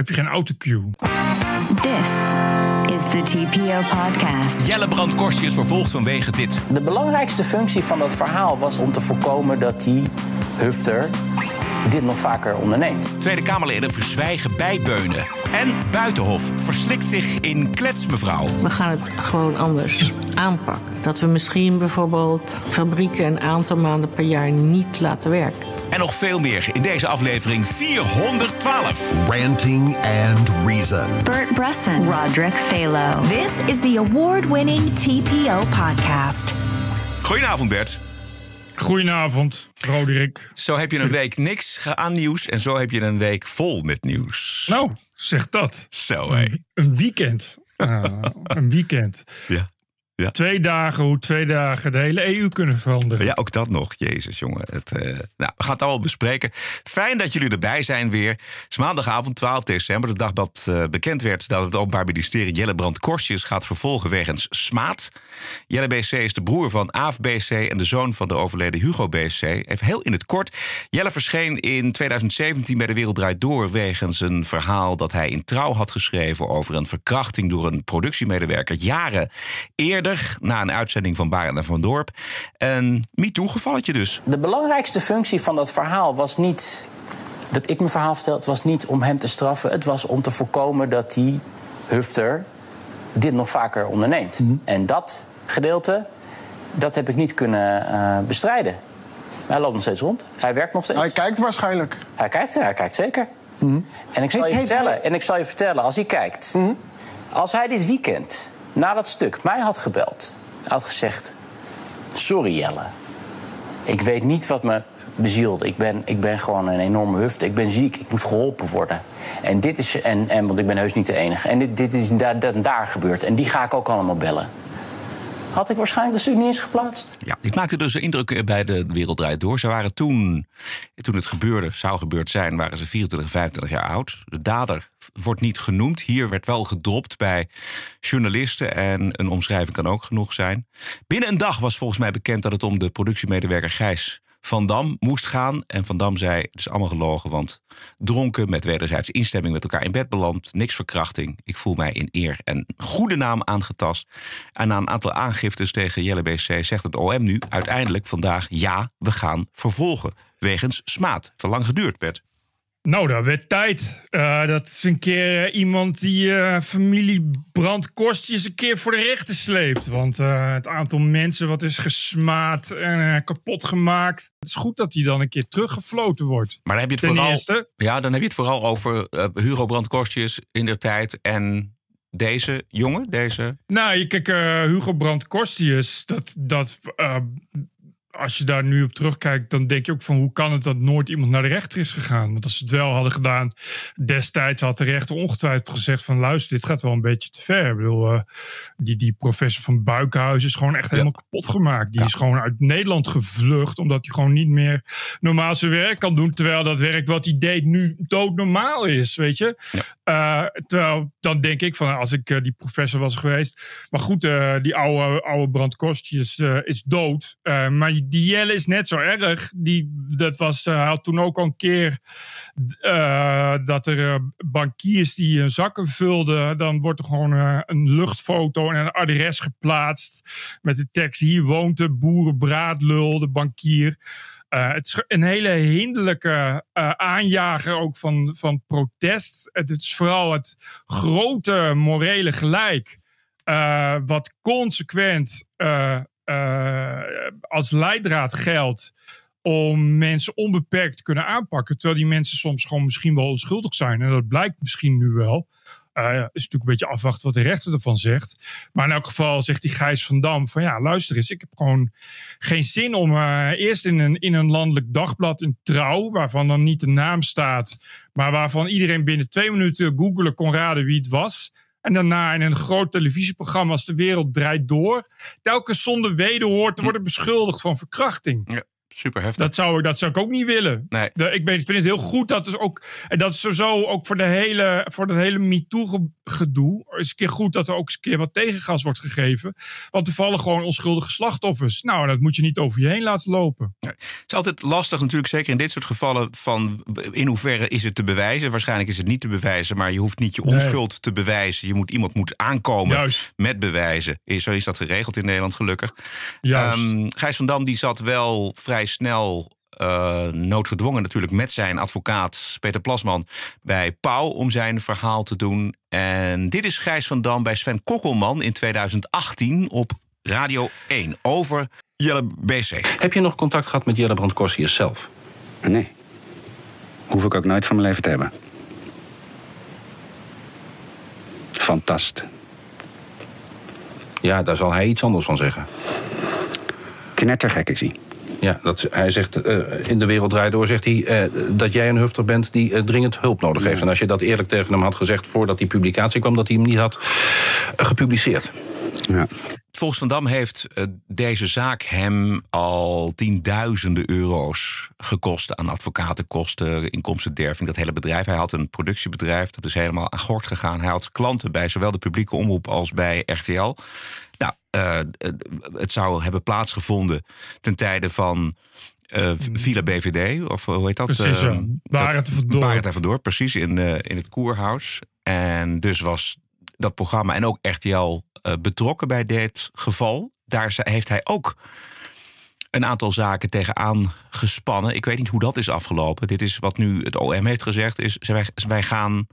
Heb je geen autocue? This is the TPO podcast. Jelle Brand is vervolgd vanwege dit. De belangrijkste functie van dat verhaal was om te voorkomen dat die hufter dit nog vaker onderneemt. Tweede Kamerleden verzwijgen bijbeunen. En Buitenhof verslikt zich in kletsmevrouw. We gaan het gewoon anders aanpakken. Dat we misschien bijvoorbeeld fabrieken een aantal maanden per jaar niet laten werken. En nog veel meer in deze aflevering 412. Ranting and Reason. Bert Bresson, Roderick Phalo. This is the award winning TPO podcast. Goedenavond Bert. Goedenavond, Roderick. Zo heb je een week niks aan nieuws en zo heb je een week vol met nieuws. Nou, zeg dat. Zo hé. Een weekend. Ah, een weekend. Ja. Ja. Twee dagen, hoe twee dagen de hele EU kunnen veranderen. Ja, ook dat nog. Jezus, jongen. Het, eh, nou, we gaan het allemaal bespreken. Fijn dat jullie erbij zijn weer. Het is maandagavond 12 december, de dag dat eh, bekend werd dat het Openbaar Ministerie Jelle Brand Korstjes gaat vervolgen wegens smaad. Jelle BC is de broer van Aaf BC en de zoon van de overleden Hugo BC. Even heel in het kort. Jelle verscheen in 2017 bij De Wereld Draait Door wegens een verhaal dat hij in trouw had geschreven over een verkrachting door een productiemedewerker jaren eerder na een uitzending van Barend en van Dorp. Een MeToo-gevalletje dus. De belangrijkste functie van dat verhaal was niet dat ik mijn verhaal vertel. Het was niet om hem te straffen. Het was om te voorkomen dat die hufter dit nog vaker onderneemt. En dat gedeelte, dat heb ik niet kunnen eh, bestrijden. Hij loopt nog steeds rond. Hij werkt nog steeds. Hij kijkt waarschijnlijk. Hij kijkt, hij kijkt zeker. En ik zal Heeft- je vertellen, hij- en ik zal je vertellen, als hij kijkt, als hij dit weekend na dat stuk mij had gebeld, had gezegd: Sorry Jelle, ik weet niet wat me bezielt. Ik ben, ik ben gewoon een enorme hufte. Ik ben ziek. Ik moet geholpen worden. En dit is, en, en, want ik ben heus niet de enige. En dit, dit is daar, daar, daar gebeurd. En die ga ik ook allemaal bellen. Had ik waarschijnlijk dat stuk niet eens geplaatst? Ja, ik maakte dus een indruk bij de Wereld Door. Ze waren toen, toen het gebeurde, zou gebeurd zijn, waren ze 24, 25 jaar oud. De dader wordt niet genoemd. Hier werd wel gedropt bij journalisten en een omschrijving kan ook genoeg zijn. Binnen een dag was volgens mij bekend dat het om de productiemedewerker Gijs van Dam moest gaan. En Van Dam zei, het is allemaal gelogen, want dronken met wederzijdse instemming met elkaar in bed beland. Niks verkrachting. Ik voel mij in eer en goede naam aangetast. En na een aantal aangiftes tegen Jelle BC zegt het OM nu uiteindelijk vandaag... ja, we gaan vervolgen. Wegens smaad. Heeft lang geduurd, Bert. Nou, dat werd tijd. Eh, dat is een keer eh, iemand die eh, familie brandkostjes een keer voor de rechter sleept. Want het aantal mensen wat is gesmaad en kapot gemaakt. Het is goed dat hij dan een keer teruggefloten wordt. Maar dan heb je het vooral, eerste. Ja, dan heb je het vooral over Hugo Brandkorstjes in der tijd en deze jongen, deze... Nou, kijk, eh, Hugo Brandt Kostius, dat, dat als je daar nu op terugkijkt, dan denk je ook van hoe kan het dat nooit iemand naar de rechter is gegaan? Want als ze het wel hadden gedaan destijds, had de rechter ongetwijfeld gezegd van luister, dit gaat wel een beetje te ver. Ik bedoel, eh, die, die professor van Buikhuis is gewoon echt helemaal kapot gemaakt. Die is gewoon uit Nederland gevlucht, omdat hij gewoon niet meer normaal zijn werk kan doen. Terwijl dat werk wat hij deed nu doodnormaal is, weet je. Eh, terwijl dan denk ik van nou, als ik eh, die professor was geweest. Maar goed, die oude, oude brandkostjes is dood. Maar die Jelle is net zo erg. Die, dat was, hij had toen ook al een keer eh, dat er eh, bankiers die hun zakken vulden. Dan wordt er gewoon een luchtfoto en een adres geplaatst. Met de tekst: hier woont de boerenbraadlul, de bankier. Het is een hele hinderlijke aanjager ook van, van protest. Het is vooral het grote morele gelijk. wat consequent eh, als leidraad geldt om mensen onbeperkt te kunnen aanpakken. Terwijl die mensen soms gewoon misschien wel onschuldig zijn. En dat blijkt misschien nu wel. Eh, is natuurlijk een beetje afwachten wat de rechter ervan zegt. Maar in elk geval zegt die Gijs van Dam van ja, luister eens, ik heb gewoon geen zin om eh, eerst in een, in een landelijk dagblad, een trouw, waarvan dan niet de naam staat, maar waarvan iedereen binnen twee minuten googelen kon raden wie het was. En daarna in een groot televisieprogramma als De Wereld Draait Door. Telkens zonder wederhoor te worden beschuldigd van verkrachting. Ja. super heftig. Dat zou, ik- dat zou ik ook niet willen. Nee. De- ik ben, vind het heel goed dat er ook. En dat is sowieso ook voor, de hele, voor dat hele MeToo-gedoe. Is een keer goed dat er ook eens een keer wat tegengas wordt gegeven. Want er vallen gewoon onschuldige slachtoffers. Nou, dat moet je niet over je heen laten lopen. Het is altijd lastig natuurlijk, zeker in dit soort gevallen... van in hoeverre is het te bewijzen. Waarschijnlijk is het niet te bewijzen... maar je hoeft niet je Nee. onschuld te bewijzen. Je moet, iemand moet aankomen Juist. met bewijzen. Is- Zo is dat geregeld in Nederland, gelukkig. Ehm, Gijs van Dam die zat wel vrij snel... eh, noodgedwongen natuurlijk met zijn advocaat Peter Plasman bij Pauw om zijn verhaal te doen. En dit is Gijs van Dam bij Sven Kokkelman in 2018 op Radio 1 over Jelle BC. Heb je nog contact gehad met Jelle Brand Corsius zelf? Nee. Hoef ik ook nooit van mijn leven te hebben. Fantast. Ja, daar zal hij iets anders van zeggen. Knettergek is hij. Ja, dat, hij zegt eh, in de wereld draait door, zegt hij, eh, dat jij een hufter bent die eh, dringend hulp nodig heeft. En als je dat eerlijk tegen hem had gezegd voordat die publicatie kwam, dat hij hem niet had gepubliceerd. Ja. Volgens Van Dam heeft deze zaak hem al tienduizenden euro's gekost aan advocatenkosten, inkomstenderving, dat hele bedrijf. Hij had een productiebedrijf, dat is helemaal aan gort gegaan. Hij had klanten bij zowel de publieke omroep als bij RTL. Nou, eh, het zou hebben plaatsgevonden ten tijde van eh Villa BVD, of hoe heet dat? Precies, ja. Eh, Barend en Van Dorp. Barend Dorp, precies, in, eh, in het Koerhuis. En dus was dat programma en ook RTL eh, betrokken bij dit geval. Daar heeft hij ook een aantal zaken tegenaan gespannen. Ik weet niet hoe dat is afgelopen. Dit is wat nu het OM heeft gezegd. Is, wij, wij gaan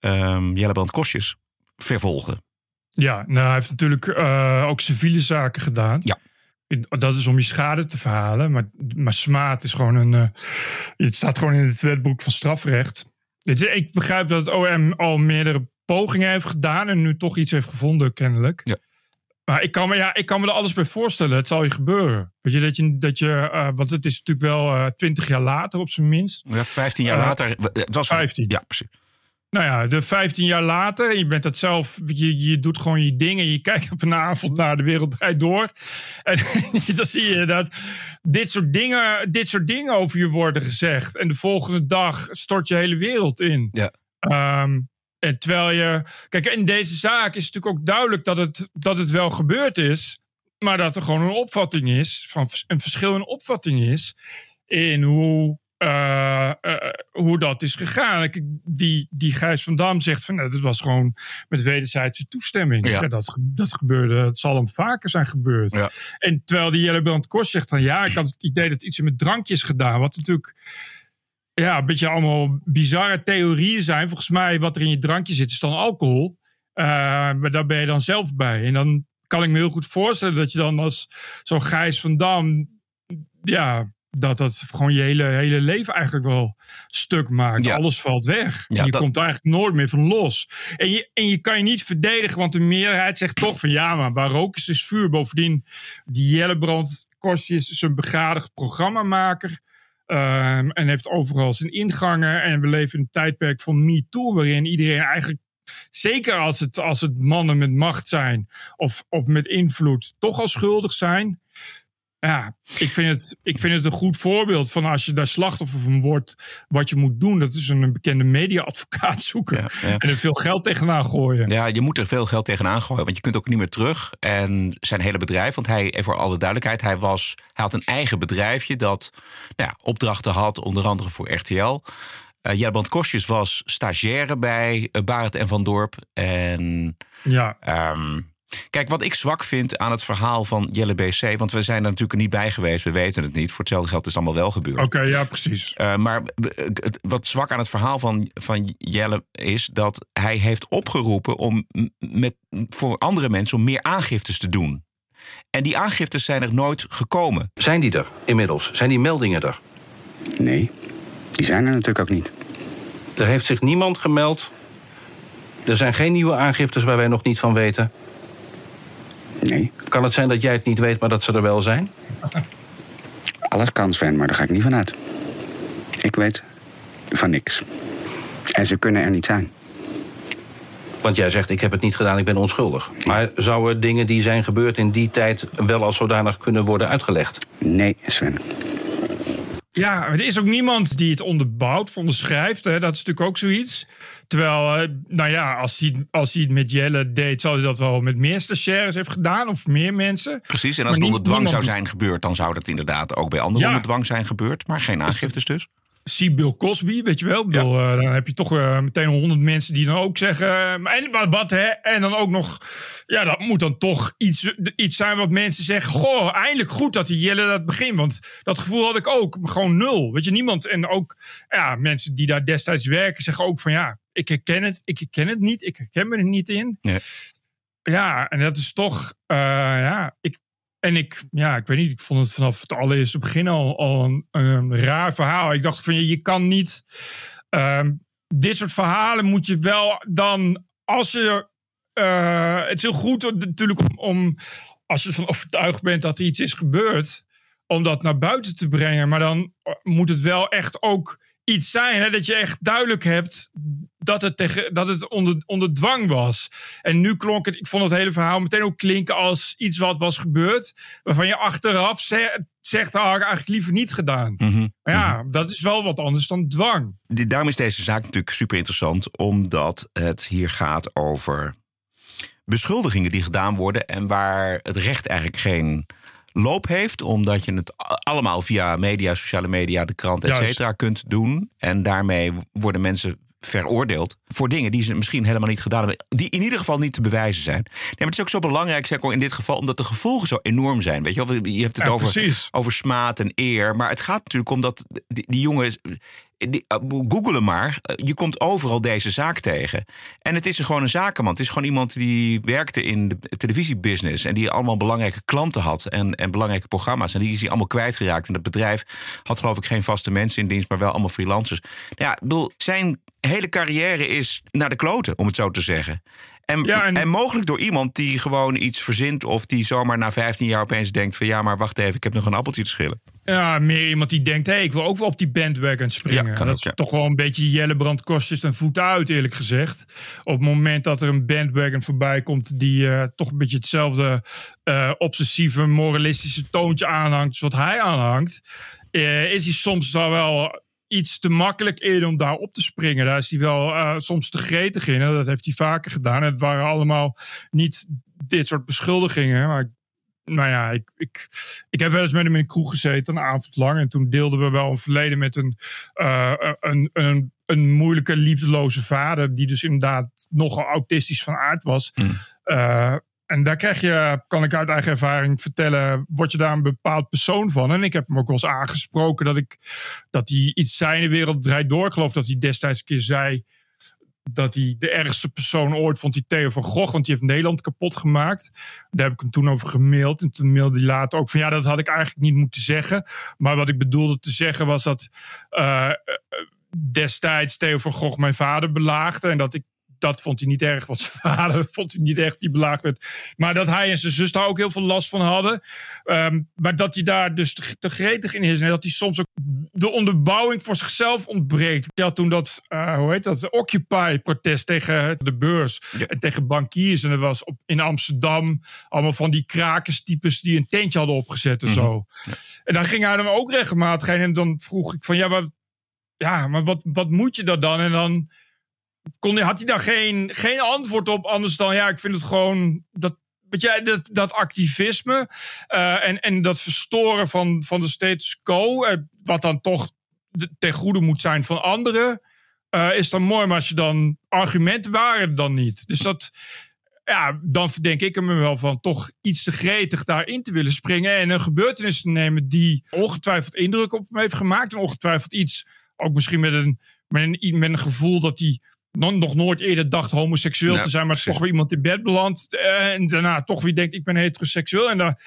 ehm Jelle Brand Kostjes vervolgen. Ja, nou, hij heeft natuurlijk eh, ook civiele zaken gedaan. Ja. Dat is om je schade te verhalen. Maar, maar smaad is gewoon een. eh, het staat gewoon in het wetboek van strafrecht. Ik begrijp dat het OM al meerdere pogingen heeft gedaan. en nu toch iets heeft gevonden, kennelijk. Ja. Maar ik kan, me, ja, ik kan me er alles bij voorstellen. Het zal je gebeuren. Weet je, dat je. Dat je eh, want het is natuurlijk wel twintig jaar later, op zijn minst. Ja, 15 jaar later. Het was 15. Ja, precies. Nou ja, de 15 jaar later, je bent dat zelf, je, je doet gewoon je dingen. Je kijkt op een avond naar de wereld draait door. En dan zie je dat dit soort, dingen, dit soort dingen over je worden gezegd. En de volgende dag stort je hele wereld in. Ja. Ehm, en terwijl je. Kijk, in deze zaak is het natuurlijk ook duidelijk dat het, dat het wel gebeurd is. Maar dat er gewoon een opvatting is, van een verschil in opvatting is. in hoe. Eh, eh, hoe dat is gegaan. Die, die Gijs van Dam zegt van nou, dat was gewoon met wederzijdse toestemming. Ja. Ja. dat, dat gebeurde, het zal hem vaker zijn gebeurd. Ja. En terwijl die Jelle Kors zegt van ja, ik had het idee dat iets met drankjes gedaan. Wat natuurlijk ja, een beetje allemaal bizarre theorieën zijn. Volgens mij, wat er in je drankje zit, is dan alcohol. Eh, maar daar ben je dan zelf bij. En dan kan ik me heel goed voorstellen dat je dan als zo'n Gijs van Dam. Ja, dat dat gewoon je hele, hele leven eigenlijk wel stuk maakt. Ja. Alles valt weg. Ja, en je dat- komt er eigenlijk nooit meer van los. En je, en je kan je niet verdedigen, want de meerderheid zegt toch van ja, maar waar rook is, is vuur. Bovendien, die Jellebrand Kostjes is een begadigd programmamaker. Ehm, en heeft overal zijn ingangen. En we leven in een tijdperk van MeToo, waarin iedereen eigenlijk, zeker als het, als het mannen met macht zijn of, of met invloed, toch al schuldig zijn. Ja, ik vind, het, ik vind het een goed voorbeeld van als je daar slachtoffer van wordt, wat je moet doen. Dat is een bekende media-advocaat zoeken Ja, ja. en er veel geld tegenaan gooien. Ja, je moet er veel geld tegenaan gooien, want je kunt ook niet meer terug. En zijn hele bedrijf, want hij, even voor alle duidelijkheid, hij, was, hij had een eigen bedrijfje dat nou ja, opdrachten had, onder andere voor RTL. Eh Jelbrand Kostjes was stagiaire bij uh, Barend en Van Dorp. En Ja, Ehm, kijk, wat ik zwak vind aan het verhaal van Jelle BC... want we zijn er natuurlijk niet bij geweest, we weten het niet. Voor hetzelfde geld is het allemaal wel gebeurd. oké, ja, precies. Eh, maar eh, het- wat zwak aan het verhaal van, van Jelle is dat hij heeft opgeroepen om met, voor andere mensen om meer aangiftes te doen. En die aangiftes zijn er nooit gekomen. Zijn die er inmiddels? Zijn die meldingen er? Nee, die zijn er natuurlijk ook niet. Er heeft zich niemand gemeld. Er zijn geen nieuwe aangiftes waar wij nog niet van weten. Nee, Kan het zijn dat jij het niet weet, maar dat ze er wel zijn? alles kan Sven, maar daar ga ik niet van uit. Ik weet van niks. En ze kunnen er niet zijn. Want jij zegt, ik heb het niet gedaan, ik ben onschuldig. Maar zouden dingen die zijn gebeurd in die tijd... wel als zodanig kunnen worden uitgelegd? Nee, Sven. Ja, maar er is ook niemand die het onderbouwt, onderschrijft. Hè? Dat is natuurlijk ook zoiets. Terwijl, eh, nou ja, als hij, als hij het met Jelle deed, zou hij dat wel met meer stagiaires heeft gedaan. Of meer mensen. Precies, en Maar als het onder dwang zou zijn gebeurd... dan zou dat inderdaad ook bij anderen Ja. onder dwang zijn gebeurd. Maar geen aangiftes dus. Zie Bill Cosby, weet je wel. Bedoel, eh, dan heb je toch eh, meteen honderd mensen die dan ook zeggen... en wat, wat hè? En dan ook nog... Ja, dat moet dan toch iets, iets zijn wat mensen zeggen... Goh, eindelijk goed dat die Jelle dat begint. Want dat gevoel had ik ook. Gewoon nul. Weet je, niemand. En ook ja, mensen die daar destijds werken zeggen ook van... Ja, ik herken het. Ik herken het niet. Ik herken me er niet in. Ja. Ja, en dat is toch... eh, ja, ik, en ik, ja, ik weet niet, ik vond het vanaf het allereerste begin al, al een, raar verhaal. Ik dacht van, je, je kan niet... ehm, dit soort verhalen moet je wel dan, als je... eh, het is heel goed natuurlijk om, om, als je ervan overtuigd bent dat er iets is gebeurd, om dat naar buiten te brengen. Maar dan moet het wel echt ook iets zijn, hè, dat je echt duidelijk hebt dat het, tegen, dat het onder, onder dwang was. En nu klonk het, ik vond het hele verhaal meteen ook klinken als iets wat was gebeurd, waarvan je achteraf ze- zegt, ah, had ik eigenlijk liever niet gedaan. Mhm. Maar ja, dat is wel wat anders dan dwang. Daarom is deze zaak natuurlijk super interessant, omdat het hier gaat over beschuldigingen die gedaan worden en waar het recht eigenlijk geen loop heeft, omdat je het allemaal via media, sociale media, de krant, et cetera, kunt doen. En daarmee worden mensen veroordeeld voor dingen die ze misschien helemaal niet gedaan hebben, die in ieder geval niet te bewijzen zijn. Nee, maar het is ook zo belangrijk, zeg in dit geval, omdat de gevolgen zo enorm zijn. Weet je, wel? je hebt het Ja, over, precies. over smaad en eer, maar het gaat natuurlijk om dat die, die jongens. Uh, Google hem maar. Uh, Je komt overal deze zaak tegen. En het is er gewoon een zakenman. Het is gewoon iemand die werkte in de televisiebusiness. En die allemaal belangrijke klanten had. En, en belangrijke programma's. En die is hij allemaal kwijtgeraakt. En het bedrijf had geloof ik geen vaste mensen in dienst. Maar wel allemaal freelancers. Nou ja, bedoel, zijn hele carrière is naar de kloten. Om het zo te zeggen. En, Ja, en- en mogelijk door iemand die gewoon iets verzint. Of die zomaar na 15 jaar opeens denkt van... ja, maar wacht even, ik heb nog een appeltje te schillen. Ja, meer iemand die denkt, hé, ik wil ook wel op die bandwagon springen. Ja, kan dat ook, is ja. toch wel een beetje Jellebrand kostjes en voeten uit, eerlijk gezegd. Op het moment dat er een bandwagon voorbij komt die eh, toch een beetje hetzelfde eh, obsessieve, moralistische toontje aanhangt wat hij aanhangt, eh, is hij soms dan wel iets te makkelijk in om daar op te springen. Daar is hij wel soms te gretig in. En dat heeft hij vaker gedaan. En het waren allemaal niet dit soort beschuldigingen. Maar nou ja, ik, ik, ik heb wel eens met hem in een kroeg gezeten, een avond lang. En toen deelden we wel een verleden met een, eh, een, een, een moeilijke, liefdeloze vader. Die dus inderdaad nogal autistisch van aard was. Eh, en daar krijg je, kan ik uit eigen ervaring vertellen, word je daar een bepaald persoon van. En ik heb hem ook wel eens aangesproken dat, ik, dat hij iets zei in de wereld draait door. Ik geloof dat hij destijds een keer zei dat hij de ergste persoon ooit vond, die Theo van Gogh, want die heeft Nederland kapot gemaakt. Daar heb ik hem toen over gemaild. En toen mailde hij later ook van ja, dat had ik eigenlijk niet moeten zeggen. Maar wat ik bedoelde te zeggen was dat eh, eh, destijds Theo van Gogh mijn vader belaagde. En dat ik dat vond hij niet erg, want zijn vader vond hij niet echt die belaagd werd. Maar dat hij en zijn zus daar ook heel veel last van hadden. Ehm, maar dat hij daar dus te, te gretig in is. En dat hij soms ook de onderbouwing voor zichzelf ontbreekt. Had toen dat, eh, hoe heet dat, Occupy-protest tegen de beurs. En tegen bankiers. En dat was op, in Amsterdam allemaal van die krakerstypes die een tentje hadden opgezet en zo. En daar ging hij dan ook regelmatig heen. En dan vroeg ik van, ja, wat, ja maar wat, wat moet je daar dan? En dan kon, had hij daar geen, geen antwoord op. Anders dan, ja, ik vind het gewoon... Dat, weet je, dat, dat activisme eh, en, en dat verstoren van, van de status quo... eh, wat dan toch ten goede moet zijn van anderen... eh, is dan mooi, maar als je dan argumenten waren dan niet. Dus dat, ja, dan verdenk ik hem wel van toch iets te gretig daarin te willen springen. En een gebeurtenis te nemen die ongetwijfeld indruk op hem heeft gemaakt. En ongetwijfeld iets, ook misschien met een, met een, met een gevoel dat hij nog, nog nooit eerder dacht homoseksueel Ja, te zijn, maar precies. toch weer iemand in bed belandt. En daarna toch weer denkt, ik ben heteroseksueel. En daar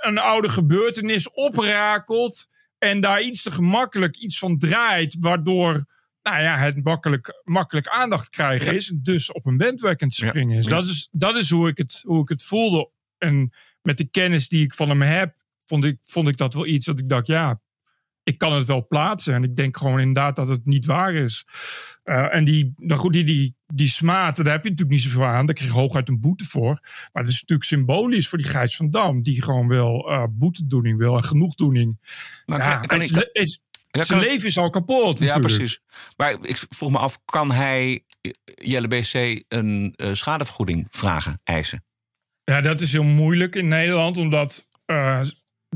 een, oude gebeurtenis oprakelt. En daar iets te gemakkelijk iets van draait, waardoor nou ja, het makkelijk, makkelijk aandacht krijgen is. Dus op een bandwagon te springen is. Ja. Dat is. Dat is hoe ik, het, hoe ik het voelde. En met de kennis die ik van hem heb, vond ik, vond ik dat wel iets dat ik dacht, ja, ik kan het wel plaatsen. En ik denk gewoon inderdaad dat het niet waar is. Eh, en die, nou goed, die, die, die daar heb je natuurlijk niet zoveel aan. Daar kreeg je hooguit een boete voor. Maar het is natuurlijk symbolisch voor die Gijs van Dam. Die gewoon wel eh boetedoening wil en genoegdoening. Maar ja, kan- kan is, ik- is, Ja, Zijn leven is al kapot. Ja, natuurlijk. precies. Maar ik vroeg me af, kan hij Jelle BC een eh, schadevergoeding vragen, eisen? Ja, dat is heel moeilijk in Nederland, omdat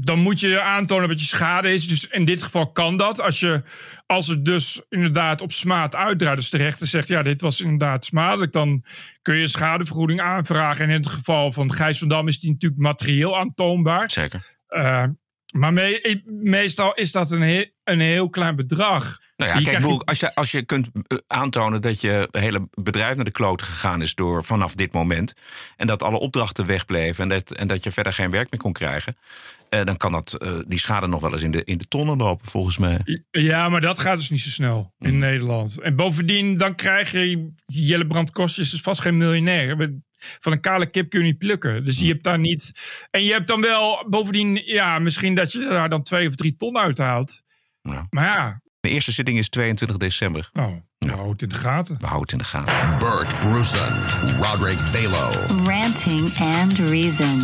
dan moet je aantonen wat je schade is. Dus in dit geval kan dat. Als, je, als het dus inderdaad op smaad uitdraait, dus de rechter zegt ja, dit was inderdaad smadelijk, dan kun je schadevergoeding aanvragen. En in het geval van Gijs van Dam is die natuurlijk materieel aantoonbaar. Zeker. Eh, maar me- meestal is dat een, he- een heel klein bedrag. Nou ja, Je kijk, als je, als je kunt eh, aantonen dat je hele bedrijf naar de kloten gegaan is door vanaf dit moment. En dat alle opdrachten wegbleven en dat, en dat je verder geen werk meer kon krijgen. eh, dan kan dat, eh, die schade nog wel eens in de, in de tonnen lopen, volgens mij. Ja, maar dat gaat dus niet zo snel in Mm. Nederland. En bovendien, dan krijg je... Jelle Brand is vast geen miljonair. We- Van een kale kip kun je niet plukken. Dus je hebt daar niet... En je hebt dan wel, bovendien... Ja, misschien dat je daar dan twee of drie ton uithaalt. Ja. Maar ja, De eerste zitting is 22 december. nou, nou houd het in de gaten. We houden het in de gaten. Bert Bruson, Roderick Balo. Ranting and Reason.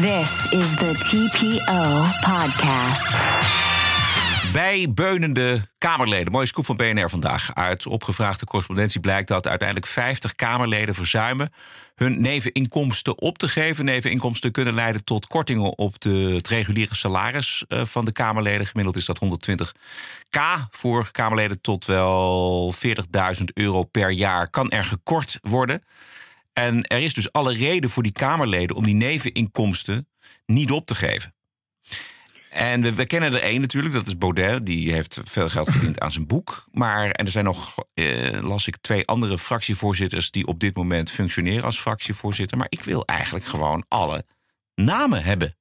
This is the TPO podcast. Bij beunende Kamerleden. Mooie scoop van BNR vandaag. Uit opgevraagde correspondentie blijkt dat uiteindelijk 50 Kamerleden verzuimen hun neveninkomsten op te geven. Neveninkomsten kunnen leiden tot kortingen op de, het reguliere salaris eh, van de Kamerleden. Gemiddeld is dat 120k voor Kamerleden tot wel 40.000 euro per jaar. Kan er gekort worden. En er is dus alle reden voor die Kamerleden om die neveninkomsten niet op te geven. En we, we kennen er één natuurlijk, dat is Baudet. Die heeft veel geld verdiend aan zijn boek. Maar en er zijn nog, eh, las ik, twee andere fractievoorzitters... die op dit moment functioneren als fractievoorzitter. Maar ik wil eigenlijk gewoon alle namen hebben.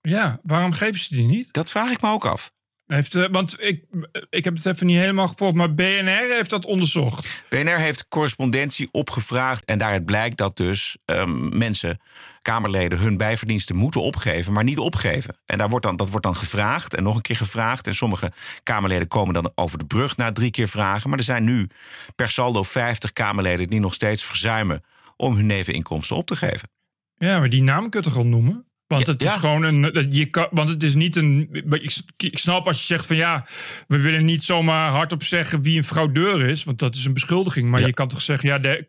Ja, waarom geven ze die niet? Dat vraag ik me ook af. Heeft, eh, want ik, ik heb het even niet helemaal gevolgd, maar BNR heeft dat onderzocht. BNR heeft correspondentie opgevraagd. En daaruit blijkt dat dus ehm, mensen, Kamerleden, hun bijverdiensten moeten opgeven, maar niet opgeven. En daar wordt dan, dat wordt dan gevraagd en nog een keer gevraagd. En sommige Kamerleden komen dan over de brug na drie keer vragen. Maar er zijn nu per saldo 50 Kamerleden die nog steeds verzuimen om hun neveninkomsten op te geven. Ja, maar die naam kun je toch al noemen? Want Ja, het is gewoon een. Je kan, want het is niet een. Ik, ik snap als je zegt van ja, we willen niet zomaar hardop zeggen wie een fraudeur is. Want dat is een beschuldiging. Maar Ja. je kan toch zeggen, ja, de,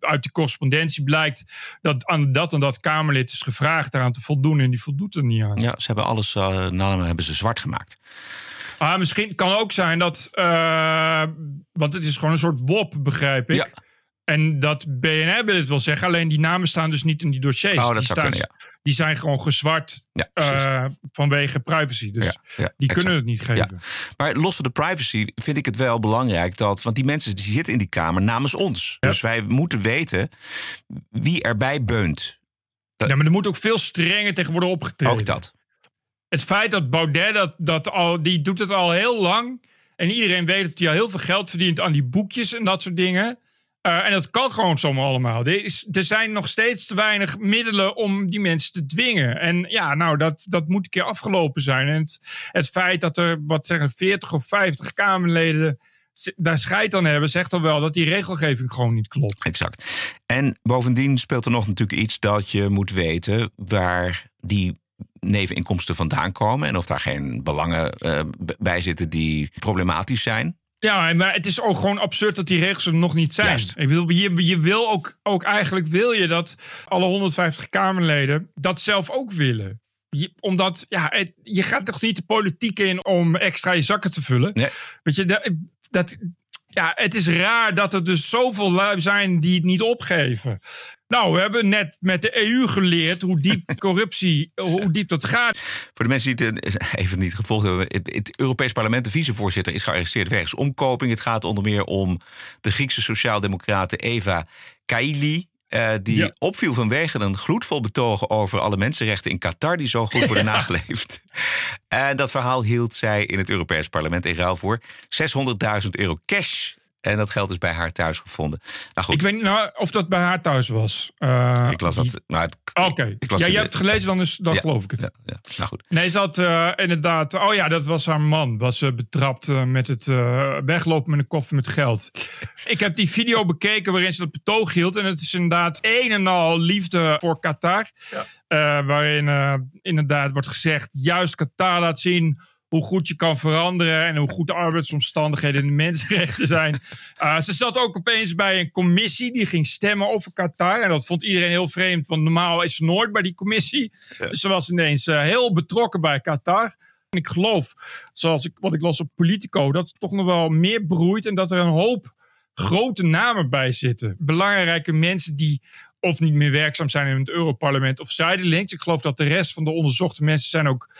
uit de correspondentie blijkt dat aan dat en dat Kamerlid is gevraagd daaraan te voldoen. En die voldoet er niet aan. Ja, ze hebben alles, uh, namen hebben ze zwart gemaakt. Ah, misschien kan ook zijn dat. eh, want het is gewoon een soort WOP, begrijp ik. Ja. En dat BNR wil het wel zeggen, alleen die namen staan dus niet in die dossiers. Oh, dat die, staan, kunnen, die zijn gewoon gezwart Ja, eh, vanwege privacy. Dus Ja, ja, die exact. kunnen het niet geven. Maar los van de privacy vind ik het wel belangrijk dat. Want die mensen die zitten in die kamer namens ons. Ja. Dus wij moeten weten wie erbij beunt. Ja, maar er moet ook veel strenger tegen worden opgetreden. Ook dat. Het feit dat Baudet dat, dat al, die doet het al heel lang. En iedereen weet dat hij al heel veel geld verdient aan die boekjes en dat soort dingen. Eh, en dat kan gewoon zomaar allemaal. Er, is, er zijn nog steeds te weinig middelen om die mensen te dwingen. En ja, nou, dat, dat moet een keer afgelopen zijn. En het, het feit dat er, wat zeggen, 40 of 50 Kamerleden daar scheid aan hebben, zegt al wel dat die regelgeving gewoon niet klopt. Exact. En bovendien speelt er nog natuurlijk iets dat je moet weten waar die neveninkomsten vandaan komen. En of daar geen belangen eh, bij zitten die problematisch zijn. Ja, maar het is ook gewoon absurd dat die regels er nog niet zijn. Juist. Ik bedoel, je, je wil ook, ook eigenlijk wil je dat alle 150 Kamerleden dat zelf ook willen. Je- omdat, ja, het- je gaat toch niet de politiek in om extra je zakken te vullen. Nee. Weet je, dat, dat, ja, het is raar dat er dus zoveel lui zijn die het niet opgeven. Nou, we hebben net met de EU geleerd hoe diep corruptie, hoe diep dat gaat. Voor de mensen die het eh, even niet gevolgd hebben. Het, het Europees Parlement, de vicevoorzitter, is gearresteerd wegens omkoping. Het gaat onder meer om de Griekse sociaaldemocrate Eva Kaili. Eh, die Ja. opviel vanwege een gloedvol betogen over alle mensenrechten in Qatar, die zo goed worden nageleefd. En dat verhaal hield zij in het Europees Parlement in ruil voor 600.000 euro cash. En dat geld is bij haar thuis gevonden. Nou goed, Ik weet niet nou, of dat bij haar thuis was. Eh, ik las dat. Nou, Oké. Ja, jij hebt het gelezen, dan, is, dan Ja, geloof ik het. Ja, ja, nou goed. Nee, ze had eh, inderdaad... Oh ja, dat was haar man. Was eh, betrapt met het weglopen met een koffer met geld. ik heb die video bekeken waarin ze dat betoog hield. En het is inderdaad een en al liefde voor Qatar. Waarin inderdaad wordt gezegd... juist Qatar laat zien hoe goed je kan veranderen en hoe goed de arbeidsomstandigheden en de mensenrechten zijn. Uh, ze zat ook opeens bij een commissie die ging stemmen over Qatar. En dat vond iedereen heel vreemd, want normaal is ze nooit bij die commissie. Dus ze was ineens uh, heel betrokken bij Qatar. En ik geloof, zoals ik, wat ik las op Politico, dat het toch nog wel meer broeit en dat er een hoop grote namen bij zitten. Belangrijke mensen die of niet meer werkzaam zijn in het Europarlement of zijdelings. Ik geloof dat de rest van de onderzochte mensen zijn ook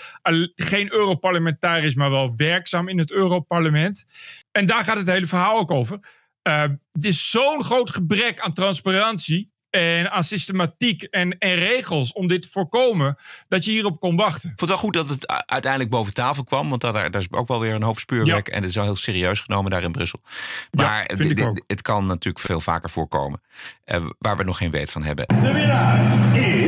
geen Europarlementariërs, maar wel werkzaam in het Europarlement. En daar gaat het hele verhaal ook over. Uh, het is zo'n groot gebrek aan transparantie en aan systematiek en, en regels om dit te voorkomen, dat je hierop kon wachten. Ik vond het wel goed dat het uiteindelijk boven tafel kwam, want daar, daar is ook wel weer een hoop speurwerk en het is wel heel serieus genomen daar in Brussel. Maar ja, het, het, kan natuurlijk veel vaker voorkomen, uh, waar we nog geen weet van hebben. De winnaar is...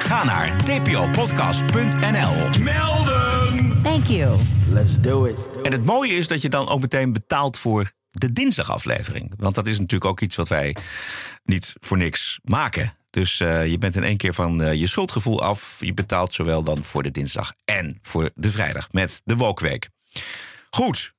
Ga naar tpopodcast.nl. Melden! Thank you. Let's do it. En het mooie is dat je dan ook meteen betaalt voor de dinsdagaflevering. Want dat is natuurlijk ook iets wat wij niet voor niks maken. Dus uh, je bent in één keer van uh, je schuldgevoel af. Je betaalt zowel dan voor de dinsdag en voor de vrijdag met de Wokweek. Goed.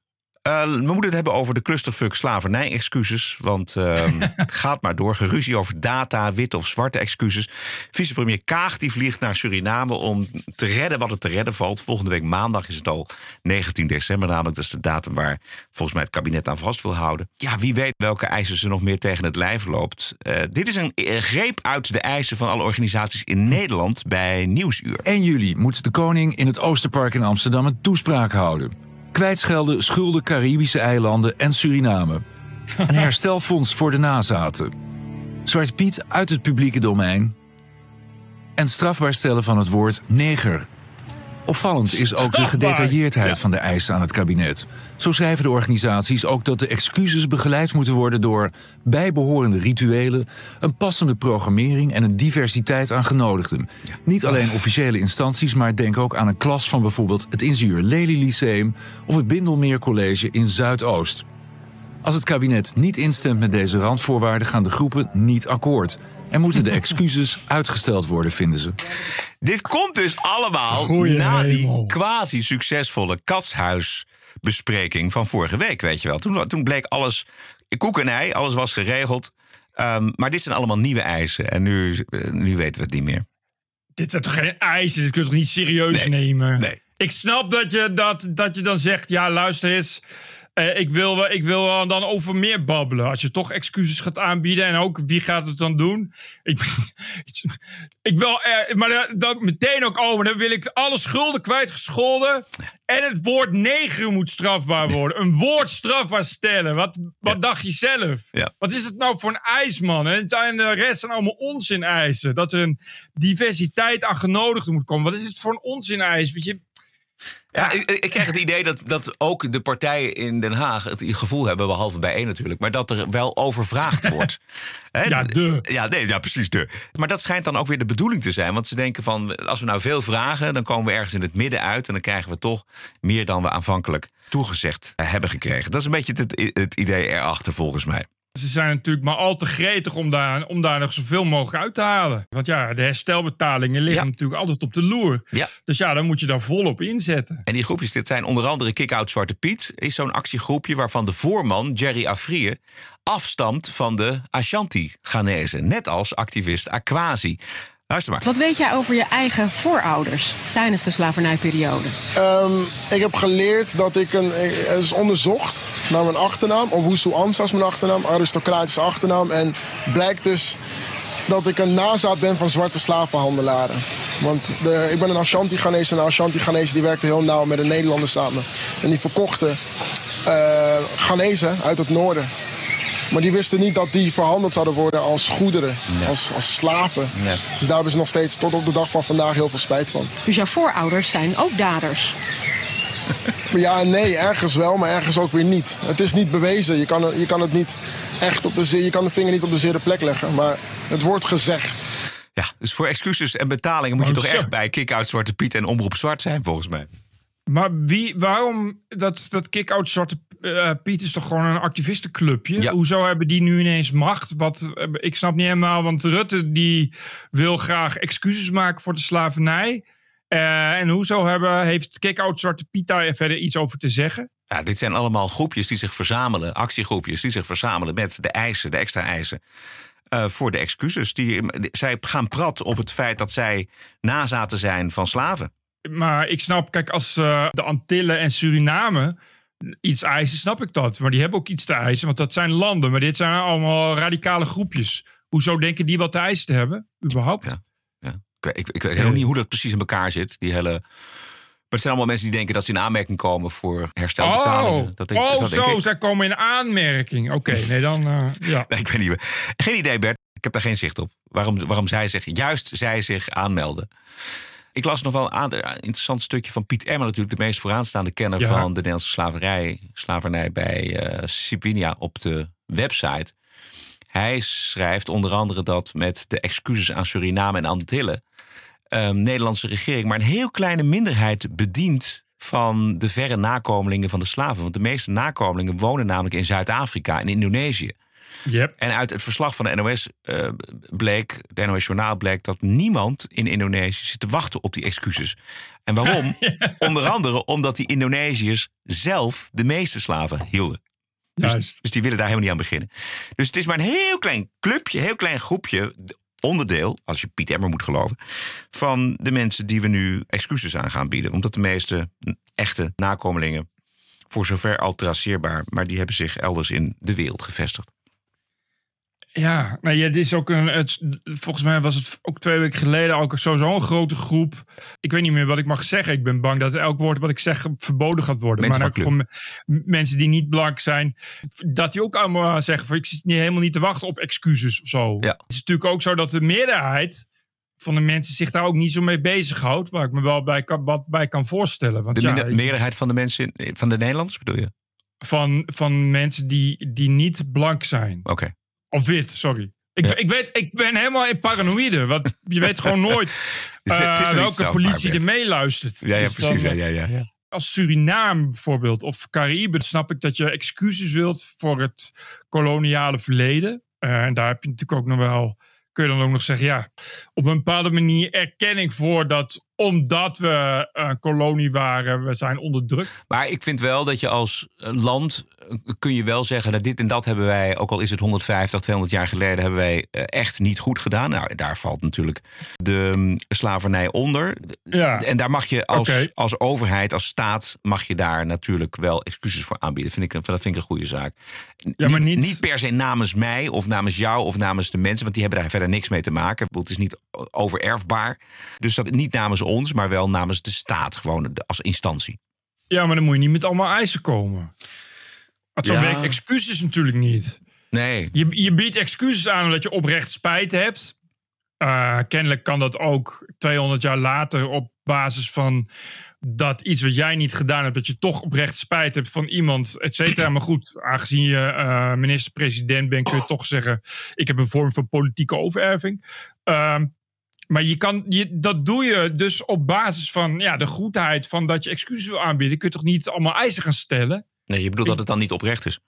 Uh, we moeten het hebben over de clusterfuck slavernij-excuses. Want het gaat maar door. Geruzie over data, witte of zwarte excuses. Vicepremier Kaag die vliegt naar Suriname om te redden wat het te redden valt. Volgende week maandag is het al 19 december namelijk. Dat is de datum waar volgens mij het kabinet aan vast wil houden. Ja, wie weet welke eisen ze nog meer tegen het lijf loopt. Uh, dit is een greep uit de eisen van alle organisaties in Nederland bij Nieuwsuur. 1 juli moet de koning in het Oosterpark in Amsterdam een toespraak houden kwijtschelden schulden Caribische eilanden en Suriname. Een herstelfonds voor de nazaten. Zwarte Piet uit het publieke domein. En strafbaar stellen van het woord neger. Opvallend is ook de gedetailleerdheid van de eisen aan het kabinet. Zo schrijven de organisaties ook dat de excuses begeleid moeten worden door bijbehorende rituelen, een passende programmering en een diversiteit aan genodigden. Niet alleen officiële instanties, maar denk ook aan een klas van bijvoorbeeld het Ingenieur Lely Lyceum of het Bindelmeer College in Zuidoost. Als het kabinet niet instemt met deze randvoorwaarden, gaan de groepen niet akkoord. En moeten de excuses uitgesteld worden, vinden ze. Dit komt dus allemaal Goeie na die quasi-succesvolle katshuisbespreking van vorige week, weet je wel. Toen, toen bleek alles koek en ei, alles was geregeld. Um, maar dit zijn allemaal nieuwe eisen en nu, uh, nu weten we het niet meer. Dit zijn toch geen eisen? Dit kun je toch niet serieus Nee. nemen? Nee. Ik snap dat je, dat, dat je dan zegt, ja luister eens... eh, ik, wil, wel- ik wil dan over meer babbelen. Als je toch excuses gaat aanbieden en ook wie gaat het dan doen? Ik, ik wil, eh, maar dan, meteen ook over. Dan wil ik alle schulden kwijtgescholden. En het woord neger moet strafbaar worden. Een woord strafbaar stellen. Wat, wat dacht je zelf? Ja. Wat is het nou voor een eis, man? En de rest zijn allemaal onzin eisen. Dat er een diversiteit aan genodigden moet komen. Wat is het voor een onzin eis? Weet je, Ja, ik, ik krijg het idee dat, dat ook de partijen in Den Haag het gevoel hebben, behalve bij één natuurlijk, maar dat er wel overvraagd wordt. Ja, de. Ja, nee, ja, precies de. Maar dat schijnt dan ook weer de bedoeling te zijn. Want ze denken van, als we nou veel vragen, dan komen we ergens in het midden uit en dan krijgen we toch meer dan we aanvankelijk toegezegd hebben gekregen. Dat is een beetje het, het idee erachter volgens mij. Ze zijn natuurlijk maar al te gretig om daar, om daar nog zoveel mogelijk uit te halen. Want ja, de herstelbetalingen liggen Ja. natuurlijk altijd op de loer. Ja. Dus ja, dan moet je daar volop inzetten. En die groepjes, dit zijn onder andere Kick-Out Zwarte Piet. Is zo'n actiegroepje waarvan de voorman, Jerry Afrië, afstamt van de Ashanti-Ghanezen. Net als activist Aquasi. Luister maar. Wat weet jij over je eigen voorouders tijdens de slavernijperiode? Ehm, ik heb geleerd dat ik een. Het is onderzocht naar mijn achternaam. Owusu Ansa is mijn achternaam, aristocratische achternaam. En blijkt dus dat ik een nazaat ben van zwarte slavenhandelaren. Want de, ik ben een Ashanti-Ghanese en de Ashanti-Ghanese die werkte heel nauw met de Nederlanders samen. En die verkochten eh Ghanese uit het noorden. Maar die wisten niet dat die verhandeld zouden worden als goederen, als, als slaven. Dus daar hebben ze nog steeds tot op de dag van vandaag heel veel spijt van. Dus jouw voorouders zijn ook daders. Ja en nee, ergens wel, maar ergens ook weer niet. Het is niet bewezen. Je kan, je kan het niet echt op de, je kan de vinger niet op de zere plek leggen. Maar het wordt gezegd. Ja, dus voor excuses en betalingen moet je Oh, toch echt bij Kick-Out Zwarte Piet en Omroep Zwart zijn, volgens mij. Maar wie, waarom, dat, dat kick-out Zwarte eh, Piet is toch gewoon een activistenclubje? Ja. Hoezo hebben die nu ineens macht? Wat, eh, ik snap niet helemaal, want Rutte die wil graag excuses maken voor de slavernij. Eh, en hoezo hebben, heeft kick-out Zwarte Piet daar verder iets over te zeggen? Ja, dit zijn allemaal groepjes die zich verzamelen, actiegroepjes die zich verzamelen met de eisen, de extra eisen. voor de excuses. Die, zij gaan prat op het feit dat zij nazaten zijn van slaven. Maar ik snap, kijk, als de Antillen en Suriname iets eisen, snap ik dat. Maar die hebben ook iets te eisen, want dat zijn landen. Maar dit zijn allemaal radicale groepjes. Hoezo denken die wat te eisen te hebben, überhaupt? Ja, ja. Ik, ik, ik weet ook niet hoe dat precies in elkaar zit, die hele... Maar het zijn allemaal mensen die denken dat ze in aanmerking komen voor herstelbetalingen. Oh, dat denk, oh dat zo, ik. zij komen in aanmerking. Oké, nee, dan... eh, ja. Nee, ik weet niet meer. Geen idee, Bert. Ik heb daar geen zicht op. Waarom, waarom zij zich, juist zij zich aanmelden. Ik las nog wel een interessant stukje van Piet Emmer, natuurlijk de meest vooraanstaande kenner Ja. van de Nederlandse slaverij, slavernij bij eh Sibinia op de website. Hij schrijft onder andere dat met de excuses aan Suriname en Antillen ehm, Nederlandse regering maar een heel kleine minderheid bedient van de verre nakomelingen van de slaven. Want de meeste nakomelingen wonen namelijk in Zuid-Afrika en Indonesië. Yep. En uit het verslag van de NOS eh, bleek, de NOS Journaal bleek dat niemand in Indonesië zit te wachten op die excuses. En waarom? Onder andere omdat die Indonesiërs zelf de meeste slaven hielden. Dus, dus die willen daar helemaal niet aan beginnen. Dus het is maar een heel klein clubje, heel klein groepje, onderdeel, als je Piet Emmer moet geloven, van de mensen die we nu excuses aan gaan bieden. Omdat de meeste echte nakomelingen, voor zover al traceerbaar, maar die hebben zich elders in de wereld gevestigd. Ja, nou ja, dit is ook een. Het, volgens mij was het ook twee weken geleden ook sowieso een grote groep. Ik weet niet meer wat ik mag zeggen. Ik ben bang dat elk woord wat ik zeg verboden gaat worden. Mensen maar ook voor mensen die niet blank zijn, dat die ook allemaal zeggen: van, ik zit niet, helemaal niet te wachten op excuses of zo. Ja. Het is natuurlijk ook zo dat de meerderheid van de mensen zich daar ook niet zo mee bezighoudt. Waar ik me wel bij kan, wat bij kan voorstellen. Want De ja, ik- meerderheid van de mensen, van de Nederlanders bedoel je? van, van mensen die, die niet blank zijn. Oké. Of wit, sorry. Ik, Ja. ik, weet, ik ben helemaal in paranoïde. Want je weet gewoon nooit eh, welke politie er meeluistert. Ja, ja Dus precies. Ja, ja, ja, ja. Als Suriname bijvoorbeeld, of Cariben, snap ik dat je excuses wilt voor het koloniale verleden. Eh, en daar heb je natuurlijk ook nog wel, kun je dan ook nog zeggen, ja, op een bepaalde manier erkenning voor dat omdat we een kolonie waren, we zijn onderdrukt. Maar ik vind wel dat je als eh, land eh, kun je wel zeggen dat dit en dat hebben wij, ook al is het 150, 200 jaar geleden, hebben wij eh, echt niet goed gedaan. Nou, daar valt natuurlijk de mm, slavernij onder. Ja. En daar mag je als, als overheid, als staat, mag je daar natuurlijk wel excuses voor aanbieden. Vind ik, dat vind ik een goede zaak. Ja, maar niet- niet per se namens mij of namens jou of namens de mensen, want die hebben daar verder niks mee te maken. Het is niet overerfbaar. Dus dat niet namens ons, maar wel namens de staat, gewoon als instantie. Ja, maar dan moet je niet met allemaal eisen komen. Want zo Ja. werkt excuses natuurlijk niet. Nee. Je, je biedt excuses aan omdat je oprecht spijt hebt. Eh, kennelijk kan dat ook 200 jaar later op basis van dat iets wat jij niet gedaan hebt, dat je toch oprecht spijt hebt van iemand, et cetera. Maar goed, aangezien je eh, minister-president bent, kun je toch zeggen: ik heb een vorm van politieke overerving. Ehm, maar je kan, je, dat doe je dus op basis van ja, de goedheid van dat je excuses wil aanbieden. Kun je toch niet allemaal eisen gaan stellen? Nee, je bedoelt dat het dan niet oprecht is.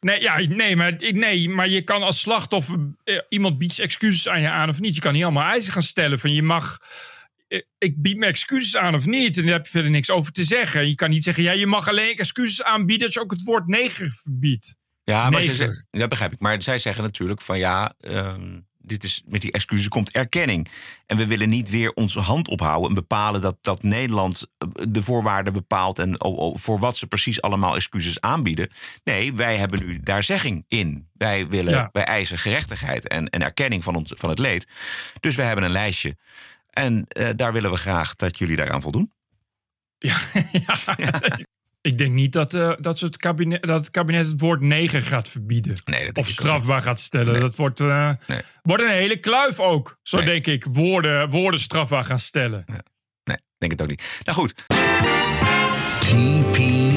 Nee, ja, nee, maar, ik- nee, maar je kan als slachtoffer... eh, iemand biedt excuses aan je aan of niet. Je kan niet allemaal eisen gaan stellen van je mag... eh, Ik bied me excuses aan of niet. En daar heb je verder niks over te zeggen. Je kan niet zeggen, ja, je mag alleen excuses aanbieden... als je ook het woord neger verbiedt. Ja, maar ze dat begrijp ik. Maar zij zeggen natuurlijk van ja, ehm, dit is, met die excuses komt erkenning. En we willen niet weer onze hand ophouden en bepalen dat, dat Nederland eh, de voorwaarden bepaalt en voor wat ze precies allemaal excuses aanbieden. Nee, wij hebben nu daar zegging in. Wij, willen, Ja. wij eisen gerechtigheid en, en erkenning van, ons, van het leed. Dus wij hebben een lijstje. En eh, daar willen we graag dat jullie daaraan voldoen. Ik denk niet dat, eh, dat, ze het kabinet, dat het kabinet het woord neger gaat verbieden. Nee, dat of strafbaar gaat stellen. Nee. Dat wordt, eh, Nee. wordt een hele kluif ook. Zo Nee. denk ik. Woorden, woorden strafbaar gaan stellen. Nee, denk het ook niet. Nou goed. TPO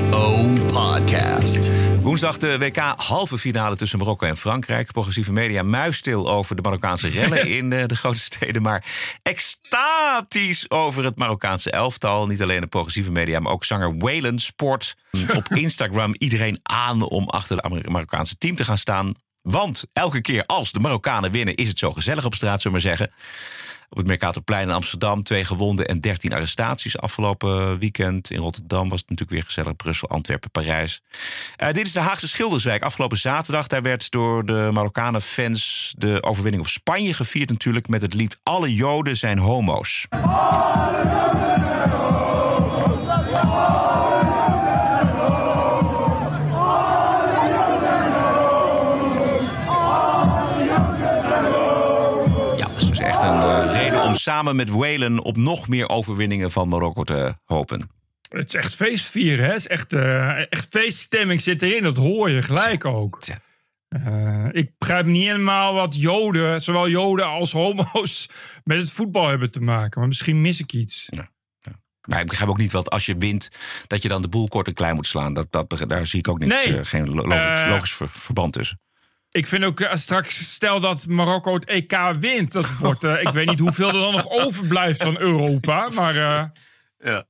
Podcast. Woensdag de WK halve finale tussen Marokko en Frankrijk. Progressieve media muisstil over de Marokkaanse rellen in eh, de grote steden. Maar extatisch over het Marokkaanse elftal. Niet alleen de progressieve media, maar ook zanger Waylon sport op Instagram iedereen aan om achter het Marokkaanse team te gaan staan. Want elke keer als de Marokkanen winnen, is het zo gezellig op straat, zullen we maar zeggen. Op het Mercatorplein in Amsterdam twee gewonden en 13 arrestaties afgelopen weekend. In Rotterdam was het natuurlijk weer gezellig. Brussel, Antwerpen, Parijs. Uh, dit is de Haagse Schilderswijk. Afgelopen zaterdag daar werd door de Marokkanen fans de overwinning op Spanje gevierd natuurlijk met het lied Alle Joden zijn homo's. Een uh, reden om samen met Whalen op nog meer overwinningen van Marokko te hopen. Het is echt feestvieren, hè? Het is echt, uh, echt feeststemming zit erin. Dat hoor je gelijk ook. Uh, ik begrijp niet helemaal wat Joden, zowel Joden als homo's, met het voetbal hebben te maken. Maar misschien mis ik iets. Ja. Maar ik begrijp ook niet wat als je wint, dat je dan de boel kort en klein moet slaan. Dat, dat, daar zie ik ook niks, nee. geen logisch, logisch verband tussen. Ik vind ook uh, straks, stel dat Marokko het EK wint. Dat wordt, uh, ik weet niet hoeveel er dan nog overblijft van Europa. Maar uh, ja.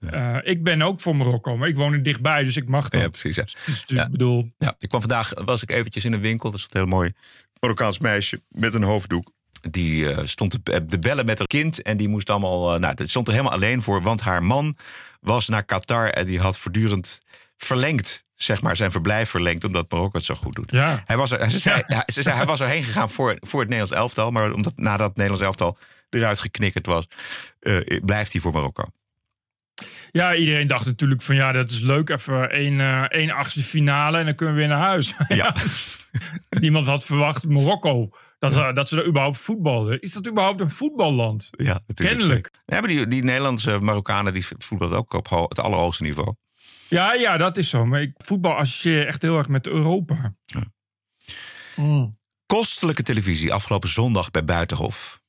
Ja. ik ben ook voor Marokko, maar ik woon er dichtbij, dus ik mag dat. Ja, precies. Ja. Dus, dus ja. bedoel... ja. Ik kwam vandaag, was ik eventjes in een winkel. Dat is een heel mooi Marokkaans meisje met een hoofddoek. Die stond te bellen met haar kind en die moest allemaal... nou, dat stond er helemaal alleen voor, want haar man was naar Qatar en die had voortdurend verlengd zeg maar, zijn verblijf verlengd omdat Marokko het zo goed doet. Ja. Hij, was er, ze zei, ja. ze zei, hij was erheen gegaan voor, voor het Nederlands elftal, maar omdat nadat het Nederlands elftal eruit geknikkerd was, uh, blijft hij voor Marokko. Ja, iedereen dacht natuurlijk van ja, dat is leuk. Even één, uh, één achtste finale en dan kunnen we weer naar huis. Ja. Niemand had verwacht Marokko. Dat, dat ze er überhaupt voetbalden. Is dat überhaupt een voetballand? Ja, het is Kennelijk. Het. Ja, maar die, die Nederlandse Marokkanen die voetballen ook op het allerhoogste niveau. Ja, ja, dat is zo. Maar ik voetbal associeer echt heel erg met Europa. Ja. Mm. Kostelijke televisie afgelopen zondag bij Buitenhof.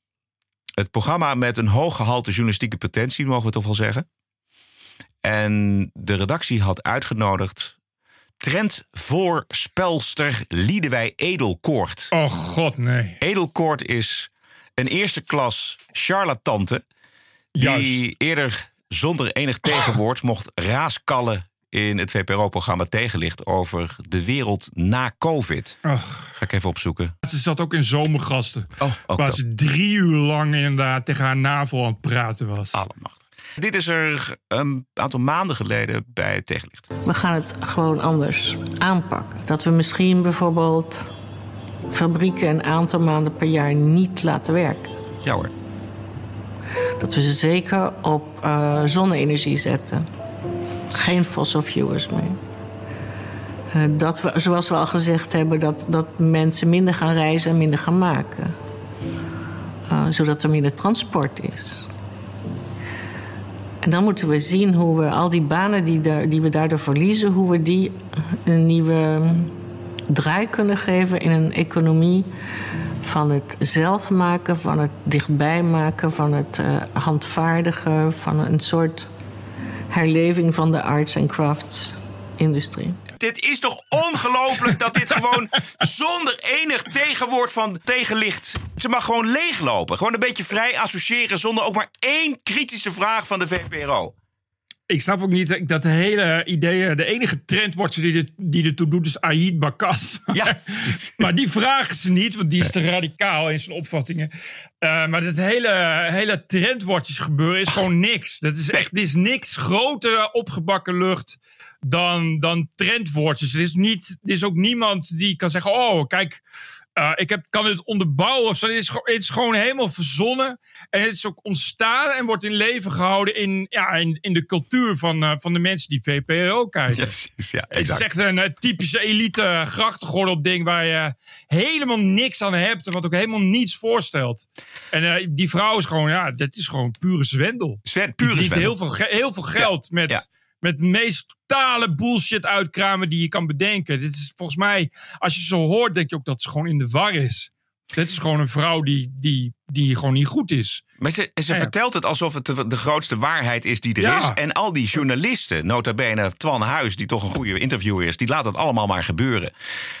Het programma met een hoog gehalte journalistieke potentie, mogen we toch wel zeggen. En de redactie had uitgenodigd trendvoorspelster Liedewij Edelkoort. Oh god, nee. Edelkoort is een eerste klas charlatante... die Juist. eerder zonder enig tegenwoord mocht raaskallen in het VPRO-programma Tegenlicht over de wereld na COVID. Ach. Ga ik even opzoeken. Ze zat ook in zomergasten. Oh, ook waar dat. ze drie uur lang inderdaad tegen haar navel aan het praten was. Allemachtig. Dit is er een aantal maanden geleden bij Tegenlicht. We gaan het gewoon anders aanpakken. Dat we misschien bijvoorbeeld fabrieken een aantal maanden per jaar niet laten werken. Ja hoor. Dat we ze zeker op uh, zonne-energie zetten. Geen fossil fuels meer. Uh, dat we, zoals we al gezegd hebben, dat, dat mensen minder gaan reizen en minder gaan maken. Uh, zodat er minder transport is. En dan moeten we zien hoe we al die banen die, die we daardoor verliezen, hoe we die een nieuwe draai kunnen geven in een economie van het zelf maken, van het dichtbij maken, van het uh, handvaardigen, van een soort herleving van de arts- en crafts-industrie. Dit is toch ongelooflijk dat dit gewoon zonder enig tegenwoord van tegenlicht. Ze mag gewoon leeglopen. Gewoon een beetje vrij associëren zonder ook maar één kritische vraag van de VPRO. Ik snap ook niet dat de hele idee, de enige trendwatcher die, dit, die ertoe doet, is Aïd Bakas. Ja. maar die vragen ze niet, want die is te radicaal in zijn opvattingen. Uh, maar dat hele, hele trendwatches gebeuren is gewoon niks. Dat is echt dit is niks groter opgebakken lucht dan, dan trendwatches. Er is, niet, er is ook niemand die kan zeggen: Oh, kijk. Uh, ik heb, kan het onderbouwen of zo. Het is, het is gewoon helemaal verzonnen. En het is ook ontstaan en wordt in leven gehouden in, ja, in, in de cultuur van, uh, van de mensen die VPRO kijken. Ja, precies, ja, het is echt een uh, typische elite grachtengordel ding waar je helemaal niks aan hebt en wat ook helemaal niets voorstelt. En die vrouw is gewoon, ja, dat is gewoon pure zwendel. Zwen, pure die zwendel. heel veel, heel veel geld ja, met... Met de meest totale bullshit uitkramen die je kan bedenken. Dit is volgens mij, als je zo hoort, denk je ook dat ze gewoon in de war is. Dit is gewoon een vrouw die, die, die gewoon niet goed is. Maar ze, ze Ja. vertelt het alsof het de, de grootste waarheid is die er Ja. is. En al die journalisten, nota bene Twan Huis... die toch een goede interviewer is, die laat het allemaal maar gebeuren.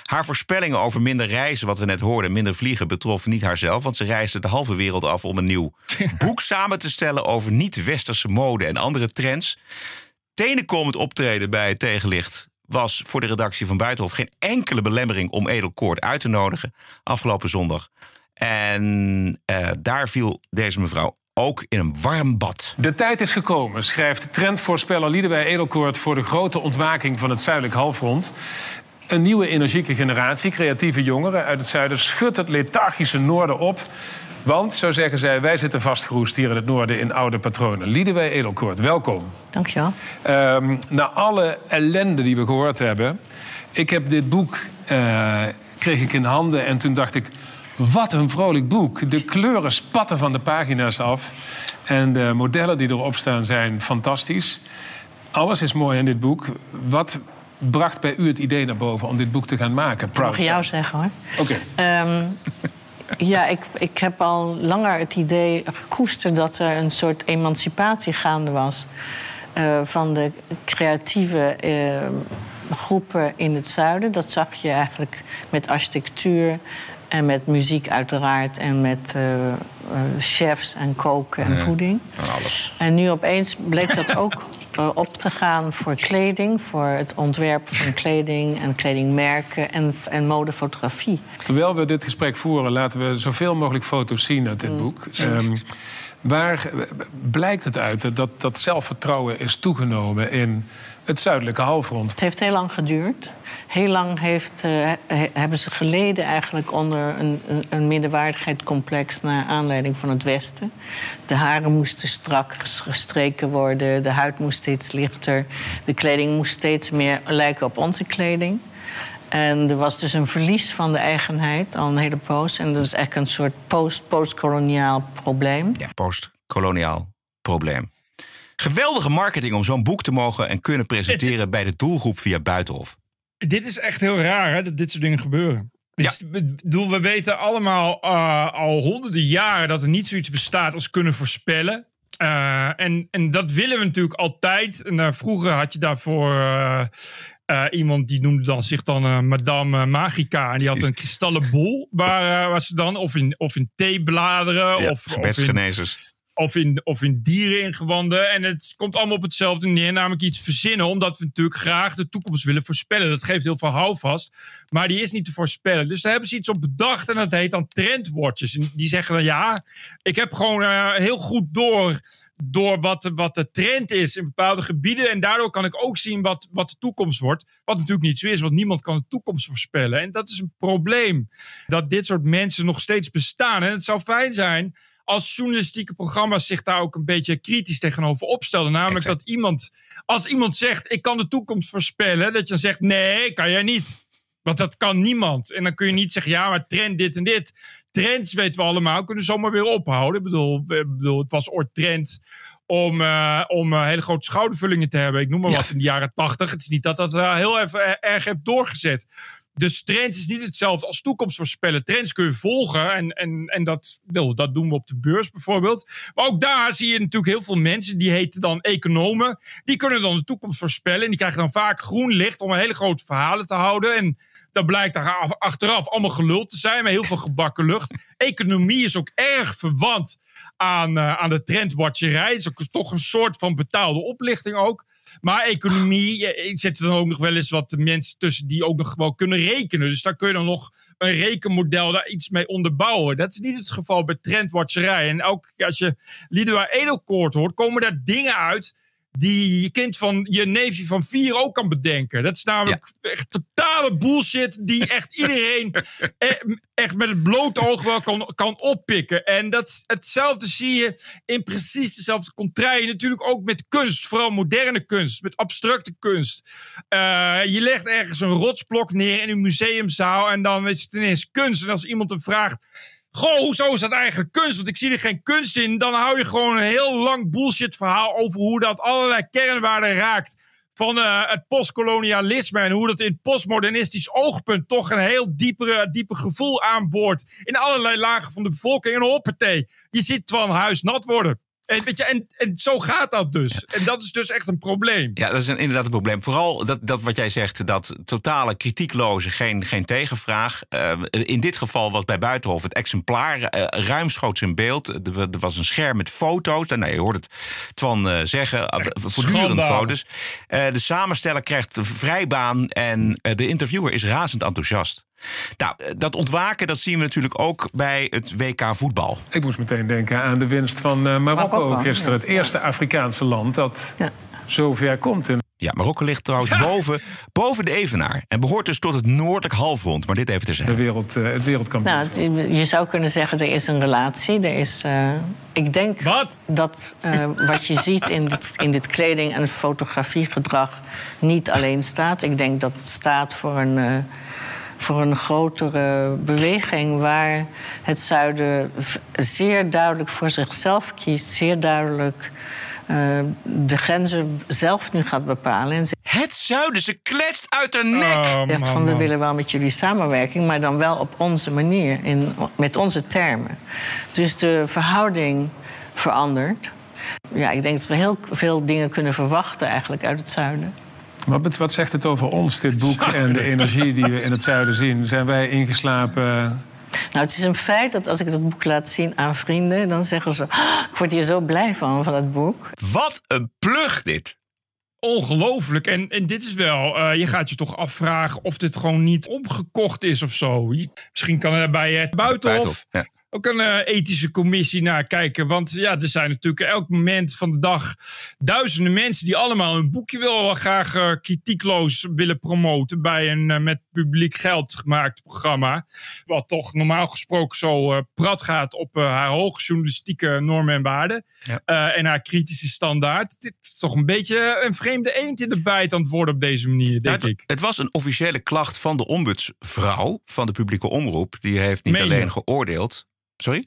Haar voorspellingen over minder reizen, wat we net hoorden... minder vliegen, betrof niet haarzelf... want ze reisde de halve wereld af om een nieuw boek samen te stellen... over niet-westerse mode en andere trends. Tenenkomend optreden bij het tegenlicht was voor de redactie van Buitenhof geen enkele belemmering om Edelkoort uit te nodigen afgelopen zondag. En eh, daar viel deze mevrouw ook in een warm bad. De tijd is gekomen, schrijft trendvoorspeller Liedewij Edelkoort... voor de grote ontwaking van het zuidelijk halfrond. Een nieuwe energieke generatie, creatieve jongeren uit het zuiden... schudt het lethargische noorden op. Want, zo zeggen zij, wij zitten vastgeroest hier in het noorden... in oude patronen. Liedewij Edelkoort, welkom. Dankjewel. Ehm na alle ellende die we gehoord hebben... ik heb dit boek, eh, kreeg ik in handen en toen dacht ik... wat een vrolijk boek. De kleuren spatten van de pagina's af. En de modellen die erop staan zijn fantastisch. Alles is mooi in dit boek. Wat bracht bij u het idee naar boven om dit boek te gaan maken? Ik mag Proud jou zeggen hoor. Oké. Ehm, ja, ik, ik heb al langer het idee gekoesterd dat er een soort emancipatie gaande was. eh, van de creatieve eh, groepen in het zuiden. Dat zag je eigenlijk met architectuur en met muziek uiteraard. En met eh, chefs en koken en voeding. Alles. En nu opeens bleek dat ook op te gaan voor kleding, voor het ontwerp van kleding en kledingmerken en, en modefotografie. Terwijl we dit gesprek voeren, laten we zoveel mogelijk foto's zien uit dit boek. Ehm, waar eh, blijkt het uit dat dat zelfvertrouwen is toegenomen in het zuidelijke halfrond? Het heeft heel lang geduurd. Heel lang heeft, eh, he- hebben ze geleden eigenlijk onder een, een, een minderwaardigheidscomplex naar aanleiding van het Westen. De haren moesten strak ges- gestreken worden, de huid moest steeds lichter, de kleding moest steeds meer lijken op onze kleding. En er was dus een verlies van de eigenheid al een hele poos. En dat is echt een soort post- postkoloniaal probleem. Ja, postkoloniaal probleem. Geweldige marketing om zo'n boek te mogen en kunnen presenteren bij de doelgroep via Buitenhof. Dit is echt heel raar hè, dat dit soort dingen gebeuren. Dus, bedoel, we weten allemaal eh, al honderden jaren dat er niet zoiets bestaat als kunnen voorspellen. Eh, en, en dat willen we natuurlijk altijd. En, eh, vroeger had je daarvoor iemand die noemde dan, zich dan Madame Magica. En die had een kristallen bol waar, waar ze dan, of in, of in theebladeren, Ja, of, of in. Of in, of in diereningewanden. En het komt allemaal op hetzelfde neer, namelijk iets verzinnen. Omdat we natuurlijk graag de toekomst willen voorspellen. Dat geeft heel veel houvast. Maar die is niet te voorspellen. Dus daar hebben ze iets op bedacht en dat heet dan trendwatches. En die zeggen dan ja, ik heb gewoon eh, heel goed door door wat, de- wat de trend is in bepaalde gebieden. En daardoor kan ik ook zien wat, wat de toekomst wordt. Wat natuurlijk niet zo is, want niemand kan de toekomst voorspellen. En dat is een probleem. Dat dit soort mensen nog steeds bestaan. En het zou fijn zijn als journalistieke programma's zich daar ook een beetje kritisch tegenover opstelden. Namelijk dat iemand, als iemand zegt: Ik kan de toekomst voorspellen, dat je dan zegt: Nee, kan jij niet. Want dat kan niemand. En dan kun je niet zeggen: Ja, maar trend dit en dit. Trends weten we allemaal, kunnen zomaar weer ophouden. Ik bedoel, ik bedoel het was ooit trend om, eh, om eh, hele grote schoudervullingen te hebben. Ik noem maar wat in de jaren tachtig. Het is niet dat dat eh, heel even erg heeft doorgezet. Dus trends is niet hetzelfde als toekomst voorspellen. Trends kun je volgen en, en, en dat, nou, dat doen we op de beurs bijvoorbeeld. Maar ook daar zie je natuurlijk heel veel mensen, die heten dan economen. Die kunnen dan de toekomst voorspellen en die krijgen dan vaak groen licht om hele grote verhalen te houden. En dat blijkt daar af- achteraf allemaal gelul te zijn, met heel veel gebakken lucht. Economie is ook erg verwant aan, eh, aan de trendwatcherij. Het is ook toch een soort van betaalde oplichting ook. Maar economie, ik zit er dan ook nog wel eens wat mensen tussen die ook nog wel kunnen rekenen. Dus daar kun je dan nog een rekenmodel daar iets mee onderbouwen. Dat is niet het geval bij trendwatcherij. En keer als je Liedewij Edelkoort hoort, komen daar dingen uit die je kind van je neefje van vier ook kan bedenken. Dat is namelijk echt totale bullshit die echt iedereen eh, echt met het blote oog wel kan, kan oppikken. En dat, hetzelfde zie je in precies dezelfde contraien. Natuurlijk ook met kunst, vooral moderne kunst, met abstracte kunst. Eh, je legt ergens een rotsblok neer in een museumzaal en dan is het ineens kunst. En als iemand hem vraagt... Goh, hoezo is dat eigenlijk kunst? Want ik zie er geen kunst in. Dan hou je gewoon een heel lang bullshit verhaal over hoe dat allerlei kernwaarden raakt van eh, het postkolonialisme en hoe dat in postmodernistisch oogpunt toch een heel diepere, diepe gevoel aanboort in allerlei lagen van de bevolking. En hoppatee, je ziet Twan Huis nat worden. En, weet je, en, en zo gaat dat dus. En dat is dus echt een probleem. Ja, dat is een, inderdaad een probleem. Vooral dat, dat wat jij zegt, dat totale kritiekloze, geen, geen tegenvraag. Uh, in dit geval was bij Buitenhof het exemplaar uh, ruimschoots in beeld. Er, er, was een scherm met foto's. Nou, je hoort het Twan uh, zeggen, voortdurend foto's. de samensteller krijgt vrijbaan en de interviewer is razend enthousiast. Nou, dat ontwaken dat zien we natuurlijk ook bij het WK voetbal. Ik moest meteen denken aan de winst van uh, Marokko, Marokko gisteren. Het eerste Afrikaanse land dat ja. zo ver komt. In... Ja, Marokko ligt trouwens boven, boven de Evenaar. En behoort dus tot het noordelijk halfrond. Maar dit even te zeggen. De wereld, uh, het wereldkampioen. Nou, je zou kunnen zeggen, er is een relatie. Er is, uh, ik denk wat? dat wat je ziet in dit, in dit kleding- en fotografiegedrag... niet alleen staat. Ik denk dat het staat voor een voor een grotere beweging waar het zuiden zeer duidelijk voor zichzelf kiest, zeer duidelijk uh, de grenzen zelf nu gaat bepalen. En het zuiden, ze kletst uit haar nek. Oh, zegt van we willen wel met jullie samenwerking, maar dan wel op onze manier, in, met onze termen. Dus de verhouding verandert. Ja, ik denk dat we heel veel dingen kunnen verwachten eigenlijk uit het zuiden. Wat, wat zegt het over ons, dit boek, en de energie die we in het zuiden zien? Zijn wij ingeslapen? Nou, het is een feit dat als ik dat boek laat zien aan vrienden, dan zeggen ze: oh, Ik word hier zo blij van, van het boek. Wat een plug dit! Ongelooflijk. En, en dit is wel, uh, je gaat je toch afvragen of dit gewoon niet omgekocht is of zo. Misschien kan er bij het Buitenhof, Buitenhof ja ook een uh, ethische commissie naar kijken. Want ja, er zijn natuurlijk elk moment van de dag duizenden mensen die allemaal hun boekje wel graag uh, kritiekloos willen promoten bij een uh, met publiek geld gemaakt programma. Wat toch normaal gesproken zo prat gaat op haar hoge journalistieke normen en waarden. Ja. en haar kritische standaard. Dit is toch een beetje een vreemde eend in de bijt aan het worden op deze manier, denk het, ik. Het was een officiële klacht van de ombudsvrouw van de publieke omroep. Die heeft niet alleen geoordeeld. Sorry?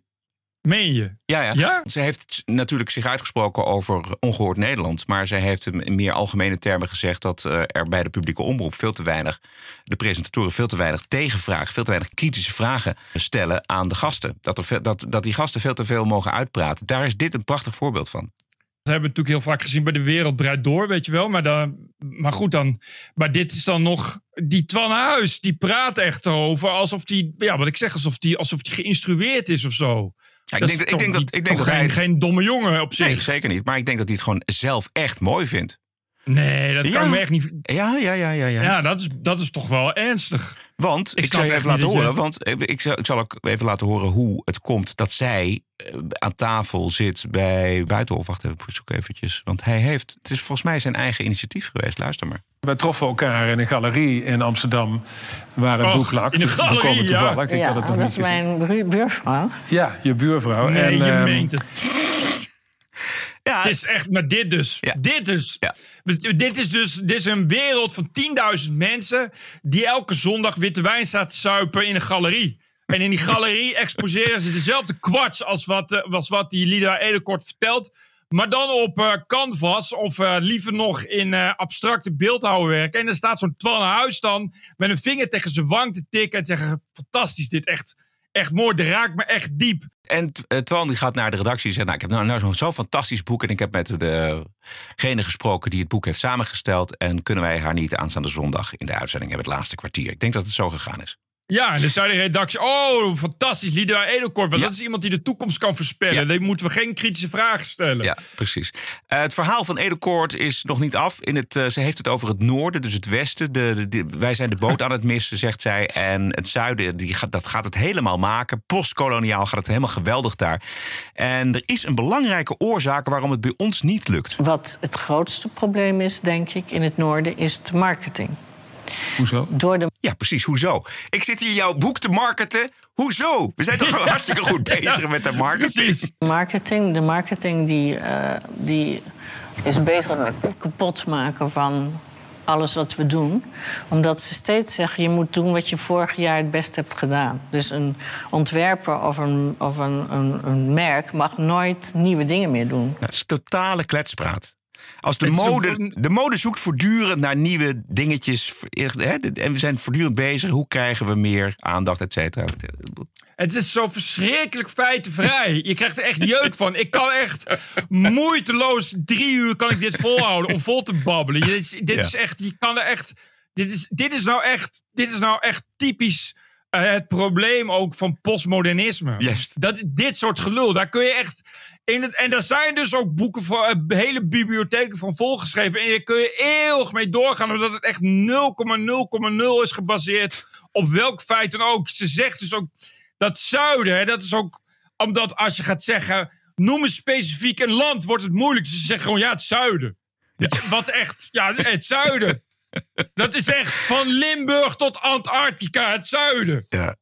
Meen je? Ja, ja, ja. Ze heeft natuurlijk zich uitgesproken over ongehoord Nederland. Maar zij heeft in meer algemene termen gezegd dat uh, er bij de publieke omroep veel te weinig, de presentatoren veel te weinig tegenvragen, veel te weinig kritische vragen stellen aan de gasten. Dat, er, dat, dat die gasten veel te veel mogen uitpraten. Daar is dit een prachtig voorbeeld van. Dat hebben we natuurlijk heel vaak gezien bij de wereld draait door, weet je wel. Maar, dan, maar goed dan. Maar dit is dan nog. Die Twan Huis, die praat echt over alsof die. Ja, wat ik zeg, alsof die, alsof die geïnstrueerd is of zo. Ja, ik, denk, ik denk dat. Ik denk dat geen, hij geen domme jongen op zich. Nee, zeker niet. Maar ik denk dat hij het gewoon zelf echt mooi vindt. Nee, dat kan me echt niet. Ja, ja, ja, ja. Ja, ja dat, is, dat is toch wel ernstig. Want, ik, ik zal je even laten horen, want ik zal, ik zal ook even laten horen hoe het komt dat zij eh, aan tafel zit bij Buitenhof. Wacht even, ik zoek eventjes. Want hij heeft, het is volgens mij zijn eigen initiatief geweest. Luister maar. We troffen elkaar in een galerie in Amsterdam, waar het Och, boek lag. In een galerie, toevallig. Ja, ik had het nog dat is mijn buurvrouw. Ja, je buurvrouw. Nee, en, je um, meent het. Ja, dit is echt, maar dit dus. Ja. Dit dus. Ja. Dit is dus dit is een wereld van 10.000 mensen die elke zondag witte wijn staat te suipen in een galerie. En in die galerie exposeren ze dezelfde kwarts als wat, uh, als wat die Lida Edekort vertelt. Maar dan op uh, canvas of uh, liever nog in abstracte beeldhouwwerk. En er staat zo'n Twan Huis dan met een vinger tegen zijn wang te tikken en zeggen: Fantastisch, dit echt echt mooi. Dat raakt me echt diep. En uh, Twan die gaat naar de redactie en zegt... Nou, ik heb nou, nou zo'n zo fantastisch boek... en ik heb met degene gesproken die het boek heeft samengesteld... en kunnen wij haar niet aanstaande zondag in de uitzending hebben... het laatste kwartier. Ik denk dat het zo gegaan is. Ja, en dan zei de redactie: Oh, fantastisch, Lidia Edelkort. Want ja. dat is iemand die de toekomst kan voorspellen. Ja. Dan moeten we geen kritische vragen stellen. Ja, precies. Uh, het verhaal van Edelkort is nog niet af. In het, uh, ze heeft het over het noorden, dus het westen. De, de, de, wij zijn de boot aan het missen, zegt zij. En het zuiden, die gaat, dat gaat het helemaal maken. Postkoloniaal gaat het helemaal geweldig daar. En er is een belangrijke oorzaak waarom het bij ons niet lukt. Wat het grootste probleem is, denk ik, in het noorden, is de marketing. Hoezo? Door de... Ja, precies. Hoezo? Ik zit hier jouw boek te marketen. Hoezo? We zijn toch hartstikke goed bezig met de marketing. Marketing, de marketing die, uh, die is bezig met het kapot maken van alles wat we doen. Omdat ze steeds zeggen, je moet doen wat je vorig jaar het best hebt gedaan. Dus een ontwerper of een, of een, een, een merk mag nooit nieuwe dingen meer doen. Dat is totale kletspraat. Als de mode, de mode zoekt voortdurend naar nieuwe dingetjes. Hè, en we zijn voortdurend bezig. Hoe krijgen we meer aandacht, et cetera. Het is zo verschrikkelijk feitenvrij. Je krijgt er echt jeuk van. Ik kan echt moeiteloos drie uur kan ik dit volhouden om vol te babbelen. Dit is, dit is echt, je kan er echt. Dit is, dit is nou echt, dit is nou echt typisch eh, het probleem ook van postmodernisme. Dat, dit soort gelul, daar kun je echt. In het, en daar zijn dus ook boeken voor, eh, hele bibliotheken van volgeschreven. En daar kun je eeuwig mee doorgaan, omdat het echt 0,0,0 is gebaseerd op welk feit dan ook. Ze zegt dus ook dat zuiden, hè, dat is ook omdat als je gaat zeggen, noem eens specifiek een land, wordt het moeilijk. Ze zeggen gewoon ja, het zuiden. Wat echt, ja, het zuiden. Dat is echt van Limburg tot Antarctica, het zuiden. Ja.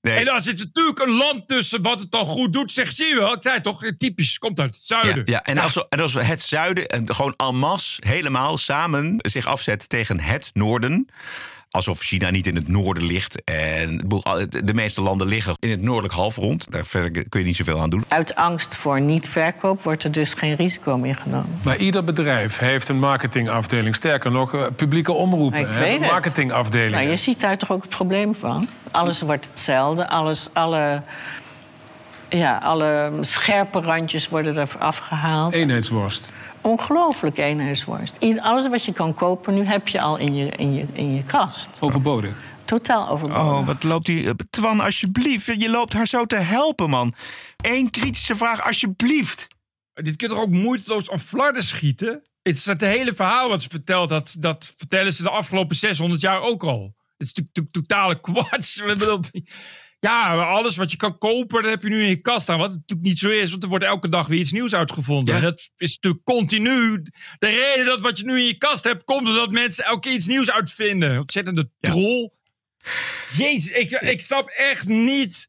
En daar zit natuurlijk een land tussen wat het dan goed doet. Zeg, zie je wel, ik zei toch, typisch, komt uit het zuiden. Ja, ja. En, als, we- en als we het zuiden en gewoon en masse helemaal samen zich afzet tegen het noorden. Alsof China niet in het noorden ligt. En de meeste landen liggen in het noordelijk halfrond. Daar verder kun je niet zoveel aan doen. Uit angst voor niet-verkoop wordt er dus geen risico meer genomen. Maar ieder bedrijf heeft een marketingafdeling. Sterker nog, eh, publieke omroepen Ik hebben weet het. marketingafdelingen. Nou, je ziet daar toch ook het probleem van. Alles wordt hetzelfde. Alles, alle, ja, alle scherpe randjes worden er afgehaald. Eenheidsworst. Ongelooflijk eenheidsworst. Alles wat je kan kopen nu heb je al in je, in je, in je kast. Overbodig. Totaal overbodig. Oh, wat loopt die... Twan, alsjeblieft. Je loopt haar zo te helpen, man. Eén kritische vraag, alsjeblieft. Dit kun je toch ook moeiteloos aan flarden schieten? Het is het hele verhaal wat ze vertelt, dat, dat vertellen ze de afgelopen 600 jaar ook al. Het is natuurlijk to- totale kwats. Ja, alles wat je kan kopen, dat heb je nu in je kast staan. Wat natuurlijk niet zo is, want er wordt elke dag weer iets nieuws uitgevonden. Ja. Dat is natuurlijk continu. De reden dat wat je nu in je kast hebt, komt omdat mensen elke keer iets nieuws uitvinden. Ontzettende troll. Jezus, ik, ik snap echt niet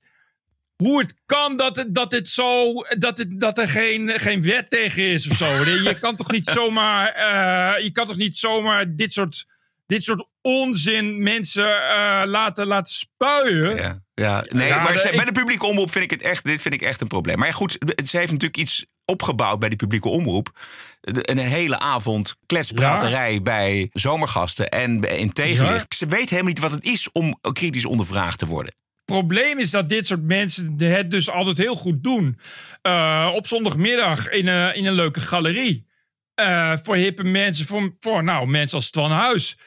hoe het kan dat, het, dat, dit zo, dat, het, dat er geen, geen wet tegen is of zo. Je kan toch niet zomaar, eh, je kan toch niet zomaar dit soort, dit soort onzin mensen eh, laten, laten spuien. Ja, ja. nee, Ja, maar ze- bij de publieke omroep vind ik het echt, dit vind ik echt een probleem. Maar ja, goed, ze heeft natuurlijk iets opgebouwd bij die publieke omroep. Een hele avond kletspraterij bij zomergasten en in tegenlicht. Ze weet helemaal niet wat het is om kritisch ondervraagd te worden. probleem is dat dit soort mensen het dus altijd heel goed doen. Eh, op zondagmiddag in, een in een leuke galerie. Eh, voor hippe mensen, voor, voor nou, mensen als Twan Huis.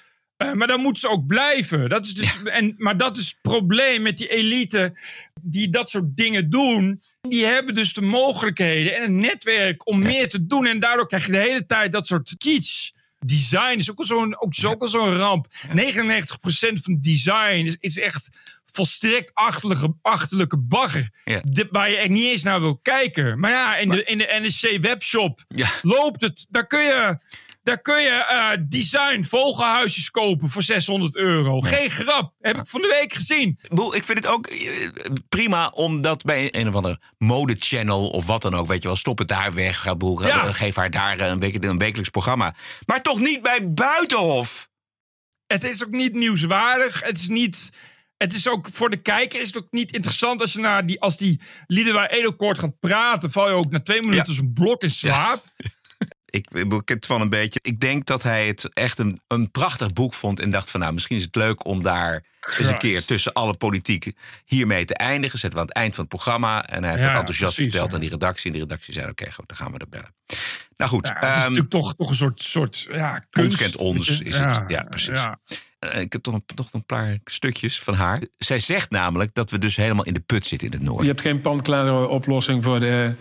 Eh, maar dan moeten ze ook blijven. Dat is dus, en, maar dat is het probleem met die elite die dat soort dingen doen. Die hebben dus de mogelijkheden en het netwerk om meer te doen. En daardoor krijg je de hele tijd dat soort kitsch. Design is ook al zo'n al zo'n ramp. 99% van design is, is echt volstrekt achterlijke, achterlijke bagger. Ja. De- waar je echt niet eens naar wil kijken. Maar ja, in, de, in de NSC webshop Ja. loopt het. Daar kun je, daar kun je eh, design vogelhuisjes kopen voor 600 euro. Geen grap. Heb ik van de week gezien. Ik bedoel, Ik vind het ook eh, prima om dat bij een of ander modechannel of wat dan ook, weet je wel, stop het daar weg. Bedoel, Ja. Geef haar daar een, week, een wekelijks programma. Maar toch niet bij Buitenhof. Het is ook niet nieuwswaardig. Het is niet. Het is ook voor de kijker is het ook niet interessant als je naar die als die Liedewij Edelkoort gaat praten, val je ook na twee minuten als een blok in slaap. Ik, ik het van een beetje. Ik denk dat hij het echt een, een prachtig boek vond. En dacht van nou, misschien is het leuk om daar eens een keer tussen alle politiek hiermee te eindigen. Zetten we aan het eind van het programma. En hij heeft Ja, enthousiast precies, verteld ja. aan die redactie. En die redactie zei: Oké, goed, dan gaan we er bellen. Nou goed, Ja, het is ehm, natuurlijk toch, toch een soort, soort ja, kunst. ons kent ons is het. Ja, precies. Eh, ik heb toch nog, nog een paar stukjes van haar. Zij zegt namelijk dat we dus helemaal in de put zitten in het Je noorden. hebt geen panklare oplossing voor de,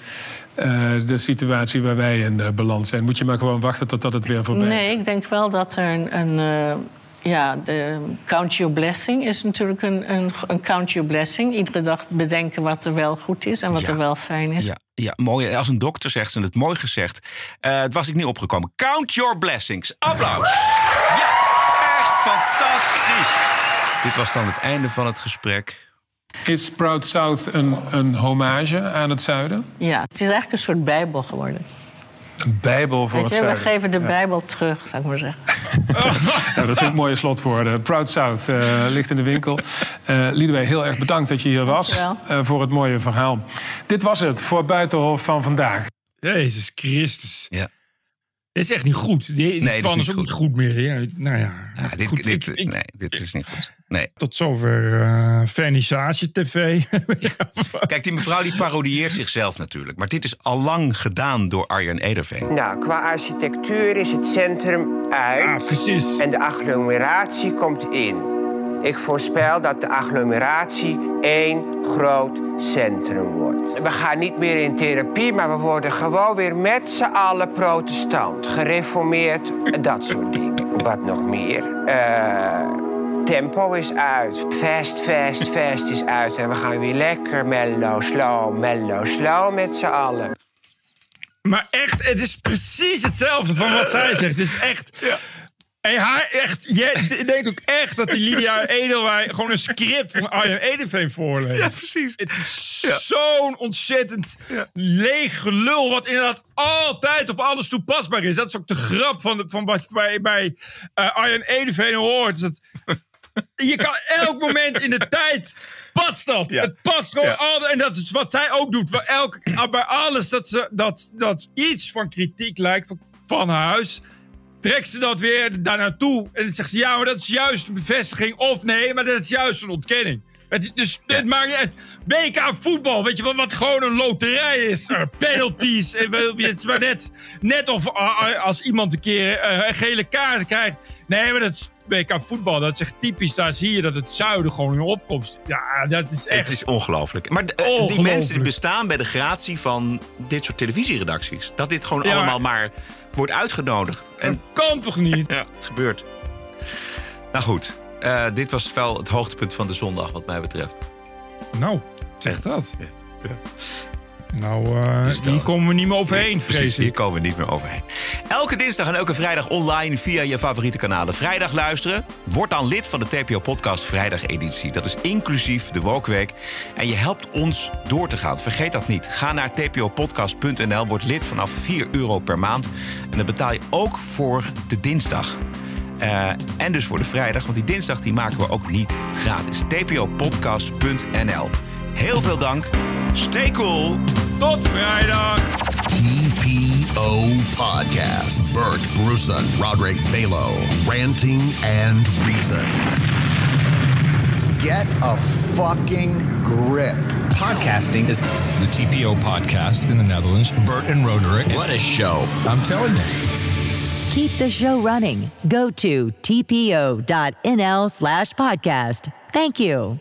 eh, de situatie waar wij in eh, beland zijn. Moet je maar gewoon wachten totdat het weer voorbij is. Nee, ik denk wel dat er een. een eh, ja, de count your blessing is natuurlijk een, een, een count your blessing. Iedere dag bedenken wat er wel goed is en wat Ja. er wel fijn is. Ja, ja, mooi. Als een dokter zegt ze het mooi gezegd. Eh, het was ik niet opgekomen. Count your blessings. Applaus. Ja, echt fantastisch. Dit was dan het einde van het gesprek. Is Proud South een, een hommage aan het zuiden? Ja, het is eigenlijk een soort bijbel geworden. Een bijbel voor Weet het je, we zuiden. geven de Ja. bijbel terug, zou ik maar zeggen. Nou, dat vind ik mooie slotwoorden. Proud South eh, ligt in de winkel. Eh Liedewij, heel erg bedankt dat je hier was eh, voor het mooie verhaal. Dit was het voor Buitenhof van vandaag. Jezus Christus. Ja. Dit is echt niet goed. Die, die Nee, dit is ook goed. niet goed meer. Ja, nou ja, Ja, dit, goed, dit, ik- ik- nee, dit is niet goed. Nee. tot zover eh Vernissage TV. Kijk, die mevrouw die parodieert zichzelf natuurlijk. Maar dit is al lang gedaan door Arjen Ederveen. Nou, qua architectuur is het centrum uit. Ah, precies. En de agglomeratie komt in. Ik voorspel dat de agglomeratie één groot centrum wordt. We gaan niet meer in therapie, maar we worden gewoon weer met z'n allen protestant. Gereformeerd, dat soort dingen. Wat nog meer? Eh, tempo is uit. Fast, fast, fast is uit. En we gaan weer lekker mellow, slow, mellow, slow met z'n allen. Maar echt, het is precies hetzelfde van wat zij zegt. Het is echt... En haar echt, je denkt ook echt dat die Lydia Edelwij gewoon een script van Arjen Edeveen voorleest. Ja, precies. Het is zo'n ontzettend leeg gelul, wat inderdaad altijd op alles toepasbaar is. Dat is ook de grap van, de, van wat je bij, bij eh, Arjen Edeveen hoort. Dat, je kan elk moment in de tijd past dat. Het past gewoon. En dat is wat zij ook doet. Bij, elk, bij alles dat, ze, dat, dat iets van kritiek lijkt van, van huis. Trekt ze dat weer daar naartoe. En dan zegt ze: Ja, maar dat is juist een bevestiging. Of nee, maar dat is juist een ontkenning. Het, dus het maakt niet. WK voetbal, weet je wat, wat gewoon een loterij is? Penalties. en wel, Het is maar net, net of als iemand een keer eh, een gele kaart krijgt. Nee, maar dat is WK voetbal. Dat is echt typisch. Daar zie je dat het zuiden gewoon in opkomst. Ja, dat is echt. Het is ongelooflijk. Maar eh, die mensen die bestaan bij de gratie van dit soort televisieredacties. Dat dit gewoon Ja, allemaal maar wordt uitgenodigd. En kan toch niet? Ja, het gebeurt. Nou goed, eh, dit was wel het hoogtepunt van de zondag wat mij betreft. Nou, zeg dat. Nou, eh, hier komen we niet meer overheen, Precies, vrees hier ik. komen we niet meer overheen. Elke dinsdag en elke vrijdag online via je favoriete kanalen. Vrijdag luisteren. Word dan lid van de TPO Podcast Vrijdag editie. Dat is inclusief de Wokweek. En je helpt ons door te gaan. Vergeet dat niet. Ga naar tpopodcast.nl. Word lid vanaf 4 euro per maand. En dan betaal je ook voor de dinsdag. Eh, en dus voor de vrijdag, want die dinsdag die maken we ook niet gratis. tpopodcast.nl. Heel veel dank. Stay cool. Tot vrijdag. TPO Podcast. Bert Bruson, Roderick Balo, Ranting and Reason. Get a fucking grip. Podcasting is the TPO podcast in the Netherlands. Bert and Roderick. What a show. I'm telling you. Keep the show running. Go to tpo.nl slash podcast. Thank you.